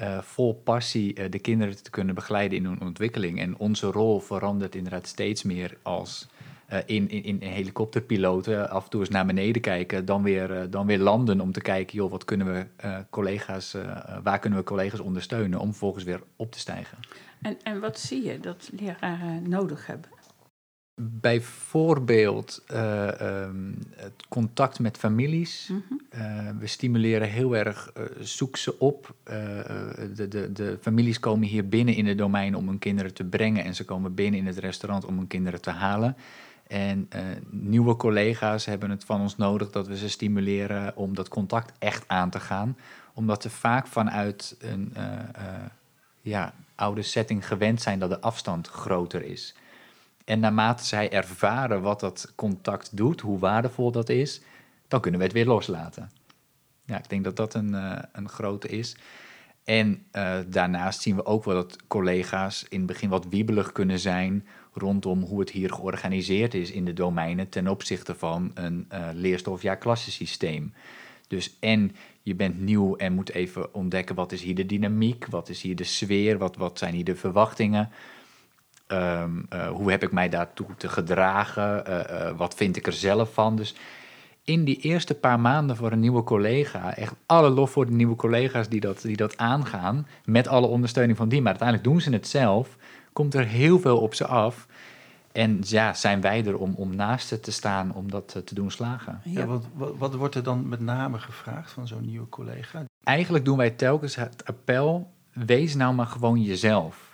Speaker 1: uh, vol passie uh, de kinderen te kunnen begeleiden in hun ontwikkeling. En onze rol verandert inderdaad steeds meer als uh, in, in, in helikopterpiloten af en toe eens naar beneden kijken, dan weer, dan weer landen om te kijken, joh, wat kunnen we collega's, waar kunnen we collega's ondersteunen om vervolgens weer op te stijgen.
Speaker 4: En, en wat zie je dat leraren nodig hebben?
Speaker 1: Bijvoorbeeld uh, um, het contact met families. Mm -hmm. uh, we stimuleren heel erg, uh, zoek ze op. de, de, de families komen hier binnen in het domein om hun kinderen te brengen en ze komen binnen in het restaurant om hun kinderen te halen. En nieuwe collega's hebben het van ons nodig dat we ze stimuleren om dat contact echt aan te gaan. Omdat ze vaak vanuit een ja, oude setting gewend zijn dat de afstand groter is. En naarmate zij ervaren wat dat contact doet, hoe waardevol dat is, dan kunnen we het weer loslaten. Ja, ik denk dat dat een, uh, een grote is. En uh, daarnaast zien we ook wel dat collega's in het begin wat wiebelig kunnen zijn rondom hoe het hier georganiseerd is in de domeinen ten opzichte van een uh, leerstof-ja-klassensysteem. Dus en je bent nieuw en moet even ontdekken wat is hier de dynamiek, wat is hier de sfeer, wat, wat zijn hier de verwachtingen. Um, uh, hoe heb ik mij daartoe te gedragen? Uh, uh, wat vind ik er zelf van? Dus in die eerste paar maanden voor een nieuwe collega, echt alle lof voor de nieuwe collega's die dat, die dat aangaan, met alle ondersteuning van die, maar uiteindelijk doen ze het zelf, komt er heel veel op ze af. En ja, zijn wij er om, om naast ze te staan om dat te doen slagen.
Speaker 2: Ja, wat, wat, wat wordt er dan met name gevraagd van zo'n nieuwe collega?
Speaker 1: Eigenlijk doen wij telkens het appel, wees nou maar gewoon jezelf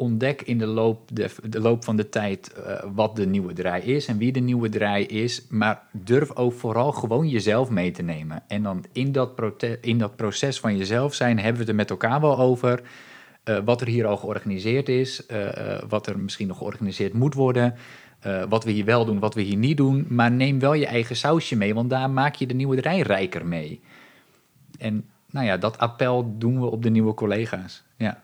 Speaker 1: ontdek in de loop, de, loop van de tijd uh, wat de nieuwe draai is en wie de nieuwe draai is. Maar durf ook vooral gewoon jezelf mee te nemen. En dan in dat, in dat proces van jezelf zijn hebben we het er met elkaar wel over. Uh, wat er hier al georganiseerd is, uh, wat er misschien nog georganiseerd moet worden. wat we hier wel doen, wat we hier niet doen. Maar neem wel je eigen sausje mee, want daar maak je de nieuwe draai rijker mee. En nou ja, dat appel doen we op de nieuwe collega's. Ja.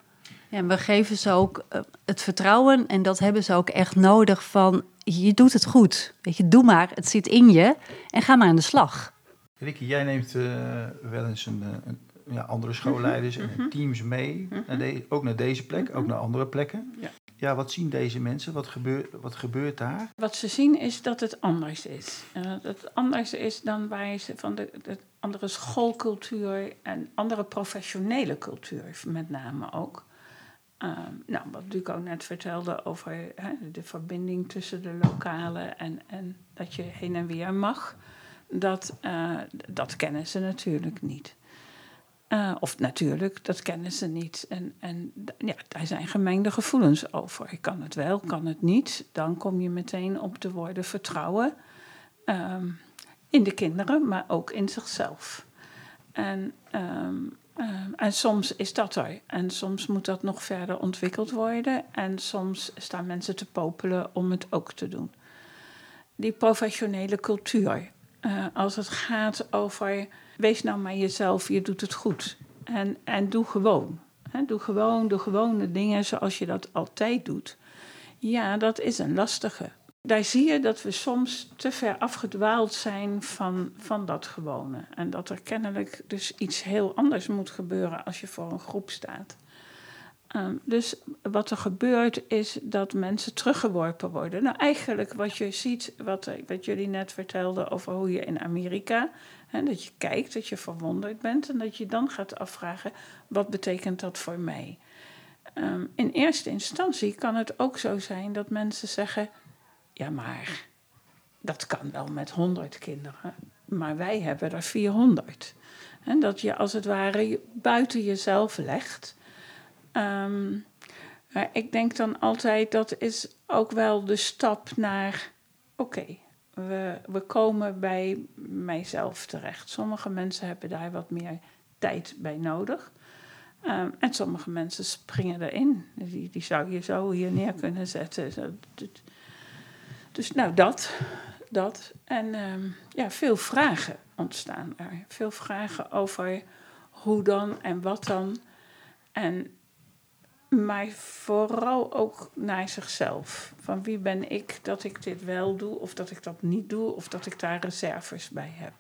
Speaker 3: En we geven ze ook uh, het vertrouwen en dat hebben ze ook echt nodig van je doet het goed. Weet je, doe maar, het zit in je en ga maar aan de slag.
Speaker 2: Ricky, jij neemt uh, wel eens een, een ja, andere schoolleiders mm -hmm. en teams mee, mm -hmm. naar de, ook naar deze plek, mm -hmm. ook naar andere plekken. Ja. Ja, wat zien deze mensen? Wat, gebeurt wat gebeurt daar?
Speaker 4: Wat ze zien is dat het anders is. Dat het anders is dan waar ze van de, de andere schoolcultuur en andere professionele cultuur met name ook. Ehm, nou, wat Duco net vertelde over de verbinding tussen de lokalen en, en dat je heen en weer mag, dat, uh, dat kennen ze natuurlijk niet. Uh, of natuurlijk, dat kennen ze niet. En, en ja, daar zijn gemengde gevoelens over. Ik kan het wel, kan het niet. Dan kom je meteen op de woorden vertrouwen. Um, in de kinderen, maar ook in zichzelf. En, um, um, en soms is dat er. En soms moet dat nog verder ontwikkeld worden. En soms staan mensen te popelen om het ook te doen. Die professionele cultuur. Uh, als het gaat over wees nou maar jezelf, je doet het goed. En, en doe gewoon. Doe gewoon de gewone dingen zoals je dat altijd doet. Ja, dat is een lastige. Daar zie je dat we soms te ver afgedwaald zijn van, van dat gewone. En dat er kennelijk dus iets heel anders moet gebeuren als je voor een groep staat. Um, dus wat er gebeurt is dat mensen teruggeworpen worden. Nou, eigenlijk wat je ziet, wat, wat jullie net vertelden over hoe je in Amerika en dat je kijkt, dat je verwonderd bent en dat je dan gaat afvragen: wat betekent dat voor mij? Um, in eerste instantie kan het ook zo zijn dat mensen zeggen: ja, maar dat kan wel met 100 kinderen, maar wij hebben er 400. En dat je als het ware buiten jezelf legt. Um, maar ik denk dan altijd dat is ook wel de stap naar: oké, we, we komen bij mijzelf terecht. Sommige mensen hebben daar wat meer tijd bij nodig. Um, en sommige mensen springen erin. Die, die zou je zo hier neer kunnen zetten. Dus nou, dat. dat. En um, ja, veel vragen ontstaan er. Veel vragen over hoe dan en wat dan. En maar vooral ook naar zichzelf. Van wie ben ik dat ik dit wel doe, of dat ik dat niet doe, of dat ik daar reserves bij heb.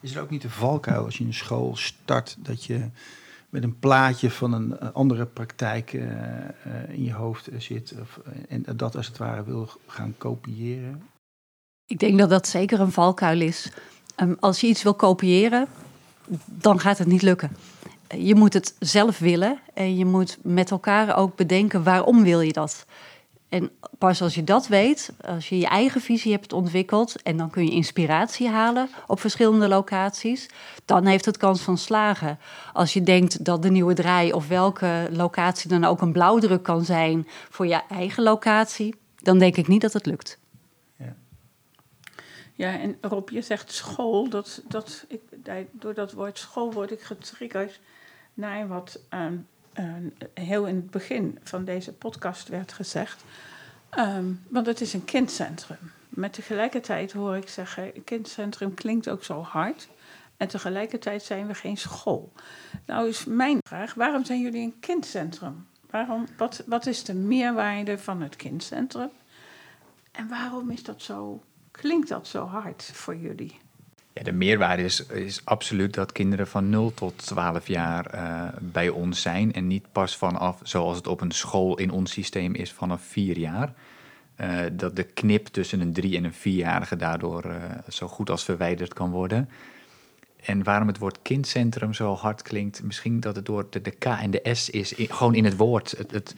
Speaker 2: Is er ook niet de valkuil als je een school start dat je met een plaatje van een andere praktijk uh, uh, in je hoofd zit of, en dat als het ware wil gaan kopiëren?
Speaker 3: Ik denk dat dat zeker een valkuil is. Um, als je iets wil kopiëren, dan gaat het niet lukken je moet het zelf willen en je moet met elkaar ook bedenken waarom wil je dat. En pas als je dat weet, als je je eigen visie hebt ontwikkeld en dan kun je inspiratie halen op verschillende locaties, dan heeft het kans van slagen. Als je denkt dat de nieuwe draai of welke locatie dan ook een blauwdruk kan zijn voor je eigen locatie, dan denk ik niet dat het lukt.
Speaker 4: Ja, en Rob, je zegt school. Dat, dat, ik, door dat woord school word ik getriggerd naar wat um, um, heel in het begin van deze podcast werd gezegd. Um, want het is een kindcentrum. Met tegelijkertijd hoor ik zeggen, kindcentrum klinkt ook zo hard. En tegelijkertijd zijn we geen school. Nou is mijn vraag, waarom zijn jullie een kindcentrum? Waarom, wat, wat is de meerwaarde van het kindcentrum? En waarom is dat zo, klinkt dat zo hard voor jullie?
Speaker 1: Ja, de meerwaarde is, is absoluut dat kinderen van 0 tot 12 jaar uh, bij ons zijn. En niet pas vanaf, zoals het op een school in ons systeem is, vanaf 4 jaar. Uh, dat de knip tussen een 3- en een 4-jarige daardoor uh, zo goed als verwijderd kan worden. En waarom het woord kindcentrum zo hard klinkt, misschien dat het door de, de K en de S is, in, gewoon in het woord. Het, het,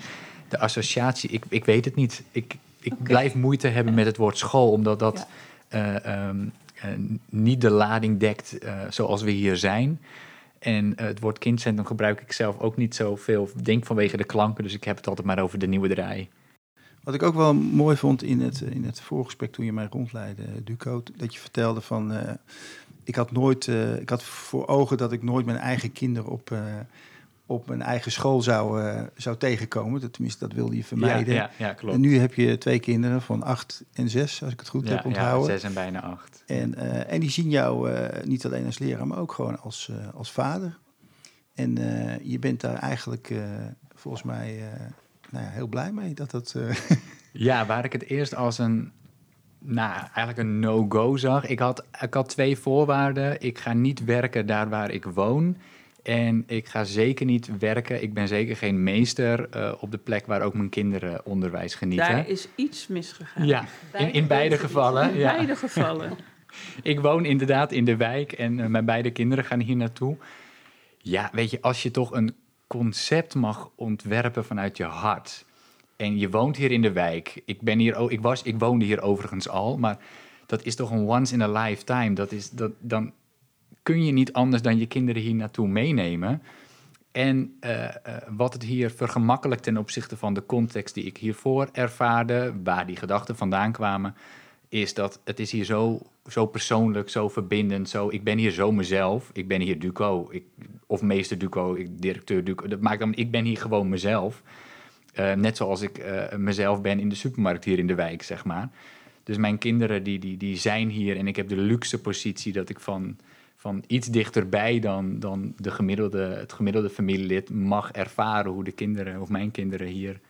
Speaker 1: de associatie, ik, ik weet het niet. Ik, ik okay. blijf moeite hebben met het woord school, omdat dat. Ja. Um, uh, niet de lading dekt uh, zoals we hier zijn. En uh, het woord kindcentrum gebruik ik zelf ook niet zoveel, denk vanwege de klanken, dus ik heb het altijd maar over de nieuwe draai.
Speaker 2: Wat ik ook wel mooi vond in het, in het voorgesprek toen je mij rondleidde, Duco, dat je vertelde van, ik had nooit, ik had voor ogen dat ik nooit mijn eigen kinderen op op mijn eigen school zou, uh, zou tegenkomen. Dat, tenminste, dat wilde je vermijden.
Speaker 1: Ja, ja, ja, klopt.
Speaker 2: En nu heb je twee kinderen van acht en zes, als ik het goed heb onthouden.
Speaker 1: Ja, zes en bijna acht.
Speaker 2: En, uh, en die zien jou uh, niet alleen als leraar, maar ook gewoon als, als vader. En je bent daar eigenlijk volgens mij nou ja, heel blij mee dat dat...
Speaker 1: ja, waar ik het eerst als een nou, eigenlijk een no-go zag. Ik had, ik had twee voorwaarden. Ik ga niet werken daar waar ik woon. En ik ga zeker niet werken. Ik ben zeker geen meester eh, op de plek waar ook mijn kinderen onderwijs genieten.
Speaker 4: Daar is iets misgegaan.
Speaker 1: Ja, in, in beide gevallen.
Speaker 4: In
Speaker 1: ja.
Speaker 4: beide gevallen.
Speaker 1: Ik woon inderdaad in de wijk en eh, mijn beide kinderen gaan hier naartoe. Ja, weet je, als je toch een concept mag ontwerpen vanuit je hart. En je woont hier in de wijk. Ik, ben hier, ik, was, ik woonde hier overigens al, maar dat is toch een once in a lifetime. Dat is, dat, dan kun je niet anders dan je kinderen hier naartoe meenemen. En eh, eh, wat het hier vergemakkelijkt ten opzichte van de context die ik hiervoor ervaarde, waar die gedachten vandaan kwamen, is dat het is hier zo, zo persoonlijk, zo verbindend. Zo, ik ben hier zo mezelf. Ik ben hier Duco, ik, of meester Duco, ik, directeur Duco. Dat maakt dan, ik ben hier gewoon mezelf. Eh, net zoals ik mezelf ben in de supermarkt hier in de wijk, zeg maar. Dus mijn kinderen die, die, die zijn hier en ik heb de luxe positie dat ik van, van iets dichterbij dan, dan de gemiddelde, het gemiddelde familielid mag ervaren hoe de kinderen of mijn kinderen hier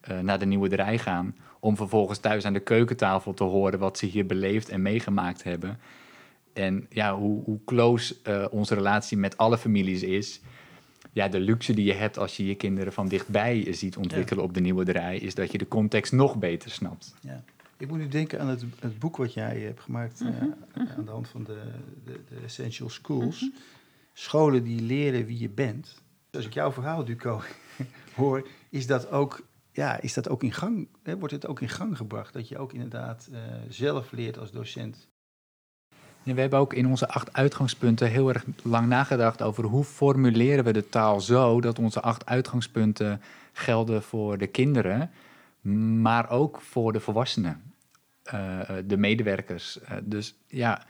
Speaker 1: eh, naar de nieuwe draai gaan. Om vervolgens thuis aan de keukentafel te horen wat ze hier beleefd en meegemaakt hebben. En ja, hoe, hoe close eh, onze relatie met alle families is. Ja, de luxe die je hebt als je je kinderen van dichtbij ziet ontwikkelen op de nieuwe draai, is dat je de context nog beter snapt.
Speaker 2: Ja. Ik moet nu denken aan het, het boek wat jij hebt gemaakt eh,
Speaker 4: Mhm,
Speaker 2: aan de hand van de, de, de Essential Schools. Scholen die leren wie je bent. Als ik jouw verhaal, Duco, hoor, is dat ook, ja, is dat ook in gang, hè, wordt het ook in gang gebracht? Dat je ook inderdaad eh, zelf leert als docent.
Speaker 1: Ja, we hebben ook in onze acht uitgangspunten heel erg lang nagedacht over hoe formuleren we de taal zo dat onze acht uitgangspunten gelden voor de kinderen, maar ook voor de volwassenen, eh, de medewerkers. Eh, dus ja,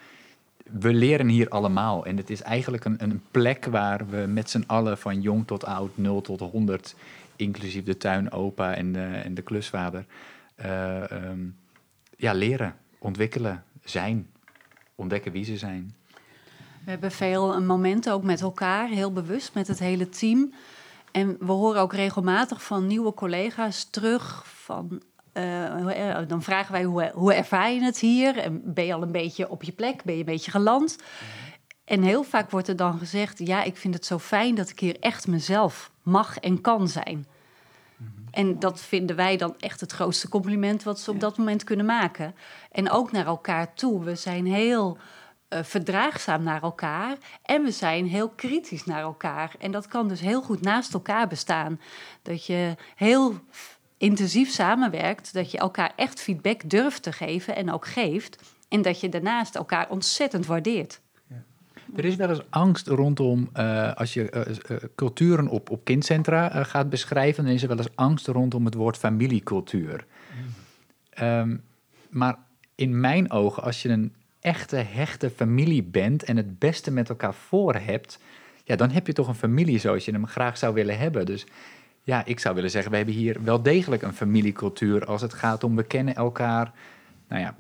Speaker 1: we leren hier allemaal en het is eigenlijk een, een plek waar we met z'n allen van jong tot oud, 0 tot 100, inclusief de tuinopa en de, en de klusvader, eh, ehm, ja, leren, ontwikkelen, zijn ontdekken wie ze zijn.
Speaker 3: We hebben veel momenten ook met elkaar, heel bewust met het hele team. En we horen ook regelmatig van nieuwe collega's terug van... eh, eh, dan vragen wij, hoe, hoe ervaar je het hier? En ben je al een beetje op je plek? Ben je een beetje geland? En heel vaak wordt er dan gezegd... ja, ik vind het zo fijn dat ik hier echt mezelf mag en kan zijn. En dat vinden wij dan echt het grootste compliment wat ze op dat moment kunnen maken. En ook naar elkaar toe. We zijn heel eh, verdraagzaam naar elkaar en we zijn heel kritisch naar elkaar. En dat kan dus heel goed naast elkaar bestaan. Dat je heel intensief samenwerkt, dat je elkaar echt feedback durft te geven en ook geeft. En dat je daarnaast elkaar ontzettend waardeert.
Speaker 1: Er is wel eens angst rondom, eh, als je eh, eh, culturen op, op kindcentra gaat beschrijven, dan is er wel eens angst rondom het woord familiecultuur. Ehm, maar in mijn ogen, als je een echte, hechte familie bent en het beste met elkaar voor hebt, ja, dan heb je toch een familie zoals je hem graag zou willen hebben. Dus ja, ik zou willen zeggen, we hebben hier wel degelijk een familiecultuur als het gaat om we kennen elkaar, nou ja,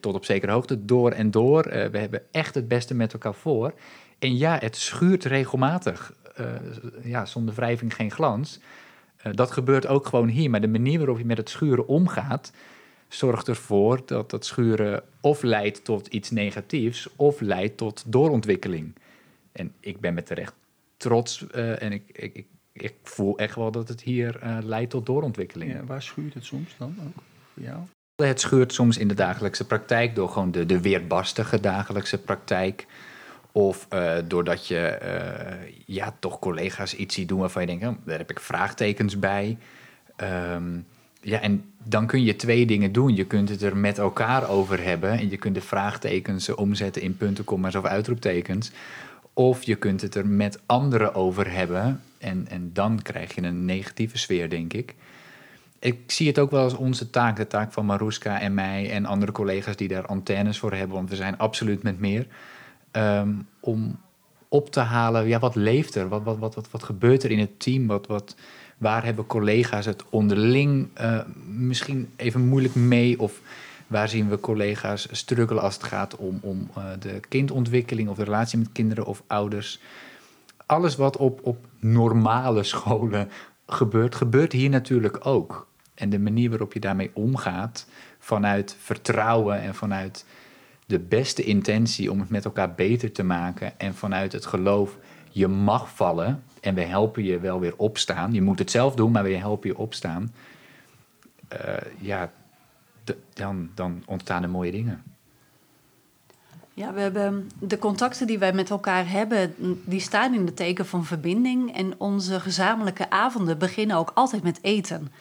Speaker 1: tot op zekere hoogte door en door. Eh, we hebben echt het beste met elkaar voor. En ja, het schuurt regelmatig. Eh, ja, zonder wrijving geen glans. Eh, dat gebeurt ook gewoon hier. Maar de manier waarop je met het schuren omgaat, zorgt ervoor dat dat schuren of leidt tot iets negatiefs, of leidt tot doorontwikkeling. En ik ben met terecht trots en ik, ik, ik voel echt wel dat het hier eh, leidt tot doorontwikkeling.
Speaker 2: Ja, waar schuurt het soms dan ook voor jou?
Speaker 1: Het scheurt soms in de dagelijkse praktijk door gewoon de, de weerbarstige dagelijkse praktijk. Of eh, doordat je eh, ja, toch collega's iets ziet doen waarvan je denkt, oh, daar heb ik vraagtekens bij. Ehm, ja, en dan kun je twee dingen doen. Je kunt het er met elkaar over hebben en je kunt de vraagtekens omzetten in punten, komma's of uitroeptekens. Of je kunt het er met anderen over hebben en, en dan krijg je een negatieve sfeer, denk ik ik zie het ook wel als onze taak, de taak van Maruska en mij en andere collega's die daar antennes voor hebben, want we zijn absoluut met meer, ehm, om op te halen, ja, wat leeft er? Wat, wat, wat, wat, wat gebeurt er in het team? Wat, wat, waar hebben collega's het onderling eh, misschien even moeilijk mee? Of waar zien we collega's struggelen als het gaat om, om eh, de kindontwikkeling of de relatie met kinderen of ouders? Alles wat op, op normale scholen gebeurt, gebeurt hier natuurlijk ook. En de manier waarop je daarmee omgaat, vanuit vertrouwen en vanuit de beste intentie om het met elkaar beter te maken en vanuit het geloof, je mag vallen en we helpen je wel weer opstaan. Je moet het zelf doen, maar we helpen je opstaan. Eh, ja, dan, dan ontstaan er mooie dingen.
Speaker 3: Ja, we hebben de contacten die wij met elkaar hebben, die staan in het teken van verbinding. En onze gezamenlijke avonden beginnen ook altijd met eten.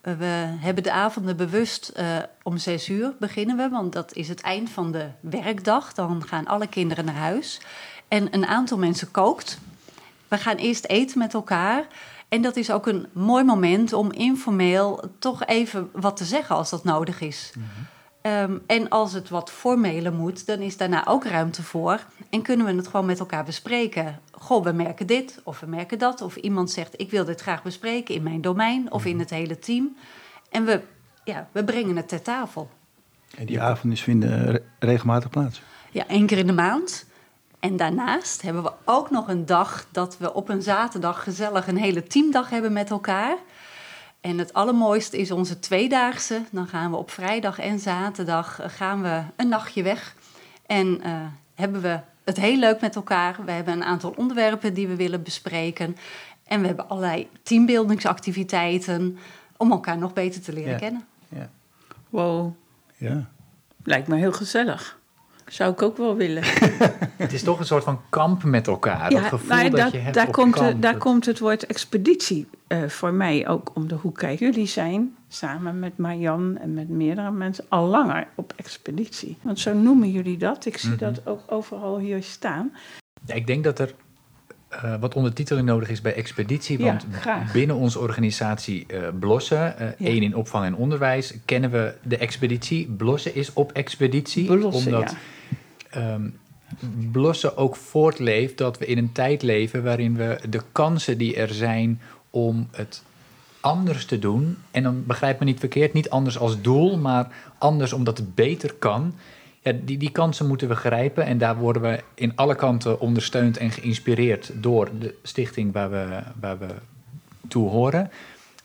Speaker 3: Eh, We hebben de avonden bewust eh, om zes uur beginnen we, want dat is het eind van de werkdag. Dan gaan alle kinderen naar huis. En een aantal mensen kookt. We gaan eerst eten met elkaar. En dat is ook een mooi moment om informeel toch even wat te zeggen als dat nodig is. Ehm, en als het wat formeler moet, dan is daarna ook ruimte voor. En kunnen we het gewoon met elkaar bespreken. Goh, we merken dit of we merken dat. Of iemand zegt, ik wil dit graag bespreken in mijn domein of in het hele team. En we, ja, we brengen het ter tafel.
Speaker 2: En die avonden vinden re- regelmatig plaats.
Speaker 3: Ja, één keer in de maand. En daarnaast hebben we ook nog een dag dat we op een zaterdag gezellig een hele teamdag hebben met elkaar. En het allermooiste is onze tweedaagse. Dan gaan we op vrijdag en zaterdag eh, gaan we een nachtje weg. En eh, hebben we het heel leuk met elkaar. We hebben een aantal onderwerpen die we willen bespreken. En we hebben allerlei teambuildingsactiviteiten om elkaar nog beter te leren
Speaker 2: Ja.
Speaker 3: kennen.
Speaker 2: Ja.
Speaker 4: Wow,
Speaker 2: ja.
Speaker 4: lijkt me heel gezellig. Zou ik ook wel willen.
Speaker 1: Het is toch een soort van kamp met elkaar. dat gevoel
Speaker 4: ja,
Speaker 1: dat
Speaker 4: dat-
Speaker 1: je hebt
Speaker 4: daar,
Speaker 1: op
Speaker 4: komt,
Speaker 1: kamp.
Speaker 4: de- daar
Speaker 1: Dat-
Speaker 4: komt het woord expeditie eh, voor mij ook om de hoek kijken. Jullie zijn samen met Marjan en met meerdere mensen al langer op expeditie. Want zo noemen jullie dat. Ik zie
Speaker 1: Mhm.
Speaker 4: dat ook overal hier staan.
Speaker 1: Ja, ik denk dat er eh, wat ondertiteling nodig is bij expeditie. Want binnen onze organisatie eh, Blossen,
Speaker 4: Ja.
Speaker 1: één in opvang en onderwijs, kennen we de expeditie. Blossen is op expeditie.
Speaker 4: Blossen,
Speaker 1: omdat
Speaker 4: ja.
Speaker 1: ehm, Blossen ook voortleeft dat we in een tijd leven waarin we de kansen die er zijn om het anders te doen, en dan begrijp me niet verkeerd, niet anders als doel, maar anders omdat het beter kan. Ja, die, die kansen moeten we grijpen en daar worden we in alle kanten ondersteund en geïnspireerd door de stichting waar we, waar we toe horen.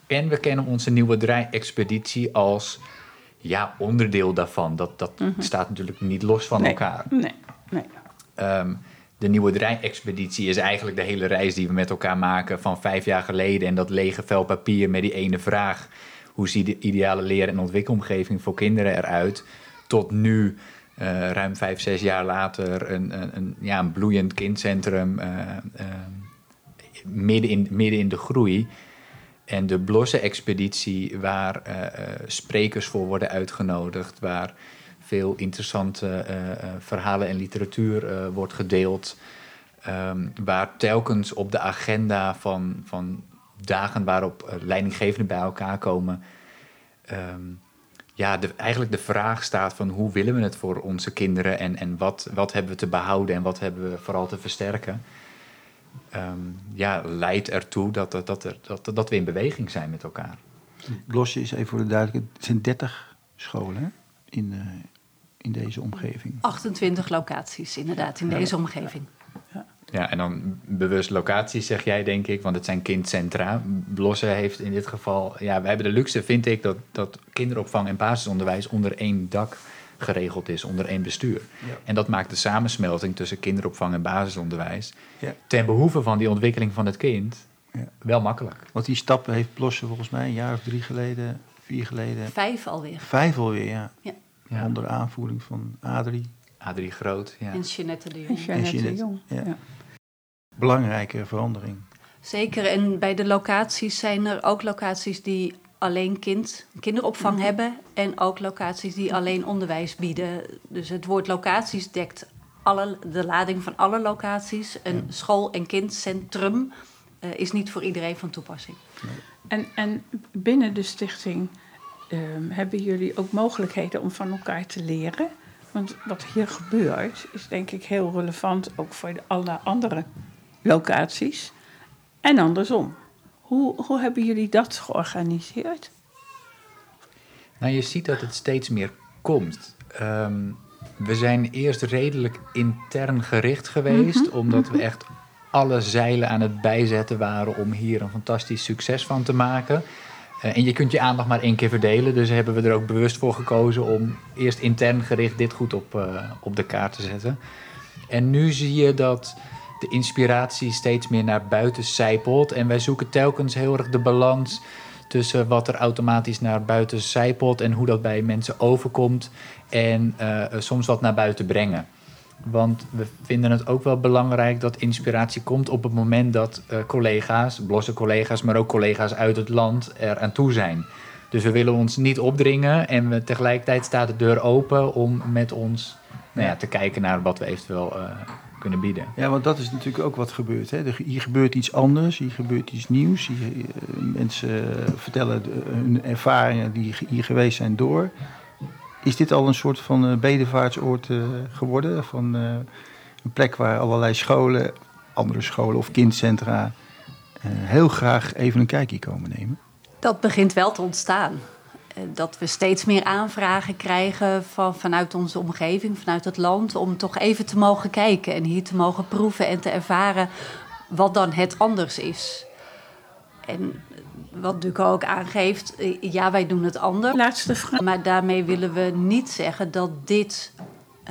Speaker 1: En we kennen onze nieuwe draai-expeditie als ja, onderdeel daarvan. Dat, dat staat natuurlijk niet los van
Speaker 4: Nee.
Speaker 1: elkaar.
Speaker 4: Nee, nee.
Speaker 1: Ehm, de nieuwe draai-expeditie is eigenlijk de hele reis die we met elkaar maken van vijf jaar geleden. En dat lege vel papier met die ene vraag. Hoe ziet de ideale leer- en ontwikkelomgeving voor kinderen eruit? Tot nu, eh, ruim vijf, zes jaar later, een, een, een, ja, een bloeiend kindcentrum eh, eh, midden, in, midden in de groei. En de Blossen-expeditie, waar eh, eh, sprekers voor worden uitgenodigd, waar veel interessante verhalen en literatuur wordt gedeeld. Ehm, waar telkens op de agenda van, van dagen waarop leidinggevenden bij elkaar komen, ehm, ja, de, eigenlijk de vraag staat van hoe willen we het voor onze kinderen en, en wat, wat hebben we te behouden en wat hebben we vooral te versterken. Ehm, ja, leidt ertoe dat, dat, dat, er, dat, dat we in beweging zijn met elkaar.
Speaker 2: Blossen is even voor de duidelijkheid. Het zijn 30 scholen hè, in, eh, in deze omgeving.
Speaker 3: 28 locaties inderdaad in deze omgeving.
Speaker 1: Ja, en dan bewust locaties zeg jij, denk ik, want het zijn kindcentra. Blossen heeft in dit geval, ja, we hebben de luxe, vind ik, dat, dat kinderopvang en basisonderwijs onder één dak geregeld is, onder één bestuur.
Speaker 2: Ja.
Speaker 1: En dat maakt de samensmelting tussen kinderopvang en basisonderwijs
Speaker 2: Ja.
Speaker 1: ten behoeve van die ontwikkeling van het kind
Speaker 2: Ja.
Speaker 1: wel makkelijk.
Speaker 2: Want die stappen heeft Blossen volgens mij een jaar of drie geleden, vier geleden,
Speaker 3: Vijf alweer.
Speaker 2: vijf alweer, ja.
Speaker 1: Ja.
Speaker 2: Onder aanvoering van Adrie.
Speaker 1: Adrie Groot, ja.
Speaker 3: En Jeanette de
Speaker 4: En
Speaker 3: Jong.
Speaker 4: Jeannette de
Speaker 2: Jeannette,
Speaker 4: Jong.
Speaker 2: ja.
Speaker 4: Ja.
Speaker 2: Belangrijke verandering.
Speaker 3: Zeker, en bij de locaties zijn er ook locaties die alleen kind, kinderopvang
Speaker 4: Mhm.
Speaker 3: hebben en ook locaties die alleen onderwijs bieden. Dus het woord locaties dekt alle, de lading van alle locaties. Een school- en kindcentrum eh, is niet voor iedereen van toepassing.
Speaker 4: En, en binnen de stichting ehm, hebben jullie ook mogelijkheden om van elkaar te leren? Want wat hier gebeurt is denk ik heel relevant ook voor de alle andere locaties. En andersom. Hoe, hoe hebben jullie dat georganiseerd?
Speaker 1: Nou, je ziet dat het steeds meer komt. Ehm, we zijn eerst redelijk intern gericht geweest, omdat we echt alle zeilen aan het bijzetten waren om hier een fantastisch succes van te maken. Eh, en je kunt je aandacht maar één keer verdelen, dus hebben we er ook bewust voor gekozen om eerst intern gericht dit goed op, eh, op de kaart te zetten. En nu zie je dat de inspiratie steeds meer naar buiten zijpelt. En wij zoeken telkens heel erg de balans tussen wat er automatisch naar buiten zijpelt en hoe dat bij mensen overkomt. En uh, soms wat naar buiten brengen. Want we vinden het ook wel belangrijk dat inspiratie komt op het moment dat uh, collega's, blosse collega's, maar ook collega's uit het land er aan toe zijn. Dus we willen ons niet opdringen en we, tegelijkertijd staat de deur open om met ons nou ja, te kijken naar wat we eventueel uh, kunnen bieden.
Speaker 2: Ja, want dat is natuurlijk ook wat gebeurt. Hè? Hier gebeurt iets anders, hier gebeurt iets nieuws. Hier, uh, mensen vertellen hun ervaringen die hier geweest zijn door. Is dit al een soort van uh, bedevaartsoord geworden? Van een plek waar allerlei scholen, andere scholen of kindcentra heel graag even een kijkje komen nemen?
Speaker 3: Dat begint wel te ontstaan. Dat we steeds meer aanvragen krijgen van, vanuit onze omgeving, vanuit het land, om toch even te mogen kijken en hier te mogen proeven en te ervaren wat dan het anders is. En wat Duco ook aangeeft, ja, wij doen het anders.
Speaker 4: Laatste vraag.
Speaker 3: Maar daarmee willen we niet zeggen dat dit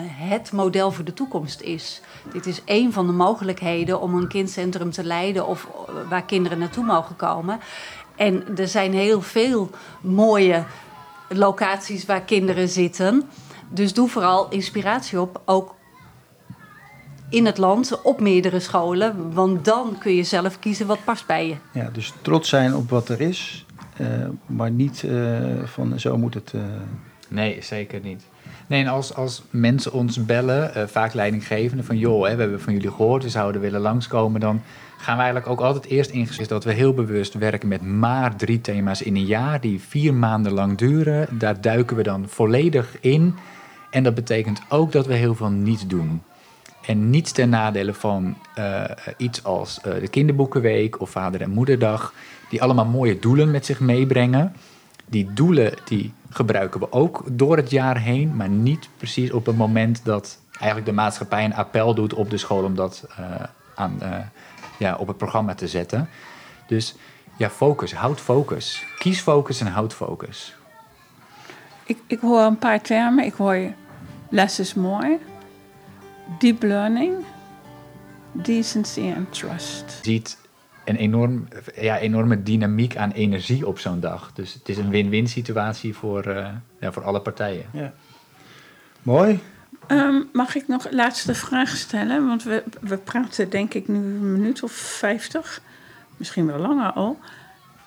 Speaker 3: het model voor de toekomst is. Dit is één van de mogelijkheden om een kindcentrum te leiden of waar kinderen naartoe mogen komen. En er zijn heel veel mooie locaties waar kinderen zitten. Dus doe vooral inspiratie op, ook in het land, op meerdere scholen. Want dan kun je zelf kiezen wat past bij je.
Speaker 2: Ja, dus trots zijn op wat er is, uh, maar niet uh, van zo moet het. Uh...
Speaker 1: Nee, zeker niet. Nee, en als, als mensen ons bellen, vaak leidinggevende, van joh, hè, we hebben van jullie gehoord, we zouden willen langskomen, dan gaan we eigenlijk ook altijd eerst in dat we heel bewust werken met maar drie thema's in een jaar die vier maanden lang duren. Daar duiken we dan volledig in. En dat betekent ook dat we heel veel niet doen. En niets ten nadele van uh, iets als uh, de kinderboekenweek of Vader- en Moederdag, die allemaal mooie doelen met zich meebrengen. Die doelen die gebruiken we ook door het jaar heen, maar niet precies op het moment dat eigenlijk de maatschappij een appel doet op de school om dat uh, aan ja, op het programma te zetten. Dus ja, focus, houd focus. Kies focus en houd focus.
Speaker 4: Ik, ik hoor een paar termen. Ik hoor less is more, deep learning, decency en trust.
Speaker 1: Je ziet een enorm, ja, enorme dynamiek aan energie op zo'n dag. Dus het is een win-win situatie voor, uh, ja, voor alle partijen.
Speaker 2: Ja. Mooi.
Speaker 4: Um, mag ik nog een laatste vraag stellen? Want we, we praten denk ik nu een minuut of vijftig, misschien wel langer al.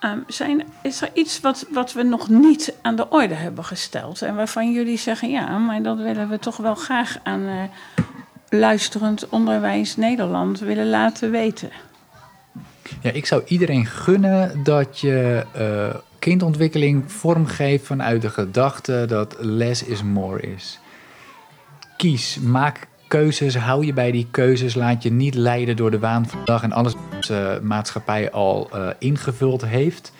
Speaker 4: Um, zijn, is er iets wat, wat we nog niet aan de orde hebben gesteld? En waarvan jullie zeggen, ja, maar dat willen we toch wel graag aan uh, luisterend onderwijs Nederland willen laten weten?
Speaker 1: Ja, ik zou iedereen gunnen dat je uh, kindontwikkeling vormgeeft vanuit de gedachte dat less is more is kies, maak keuzes, hou je bij die keuzes, laat je niet leiden door de waan van de dag en alles wat de maatschappij al uh, ingevuld heeft.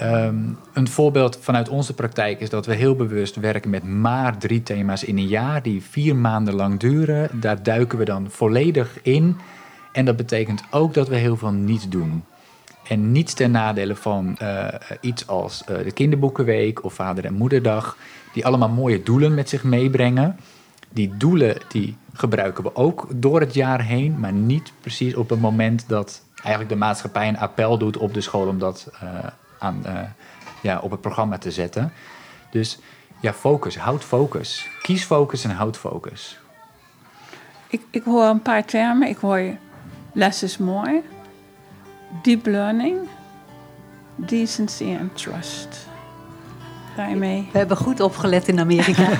Speaker 1: Um, een voorbeeld vanuit onze praktijk is dat we heel bewust werken met maar drie thema's in een jaar, die vier maanden lang duren. Daar duiken we dan volledig in. En dat betekent ook dat we heel veel niet doen. En niets ten nadele van uh, iets als uh, de kinderboekenweek of Vader- en Moederdag, die allemaal mooie doelen met zich meebrengen die doelen die gebruiken we ook door het jaar heen, maar niet precies op het moment dat eigenlijk de maatschappij een appel doet op de school om dat uh, aan, uh, ja, op het programma te zetten. Dus ja, focus, houd focus. Kies focus en houd focus.
Speaker 4: Ik, ik hoor een paar termen. Ik hoor less is more, deep learning, decency en trust. Ga je mee?
Speaker 3: We hebben goed opgelet in Amerika.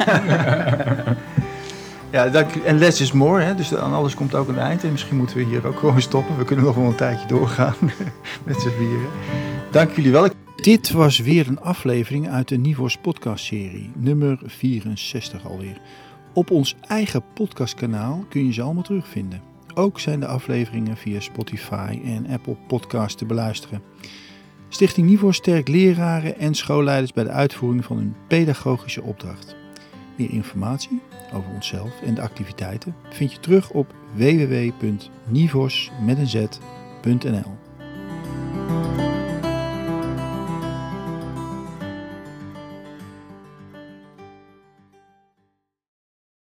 Speaker 2: Ja, dank, en less is more, hè, dus aan alles komt ook een eind. En misschien moeten we hier ook gewoon stoppen. We kunnen nog wel een tijdje doorgaan met z'n vieren. Dank jullie wel. Dit was weer een aflevering uit de Nivos podcast-serie, nummer 64 alweer. Op ons eigen podcastkanaal kun je ze allemaal terugvinden. Ook zijn de afleveringen via Spotify en Apple Podcasts te beluisteren. Stichting Nivos sterkt leraren en schoolleiders bij de uitvoering van hun pedagogische opdracht. Meer informatie over onszelf en de activiteiten vind je terug op www.nivos.nl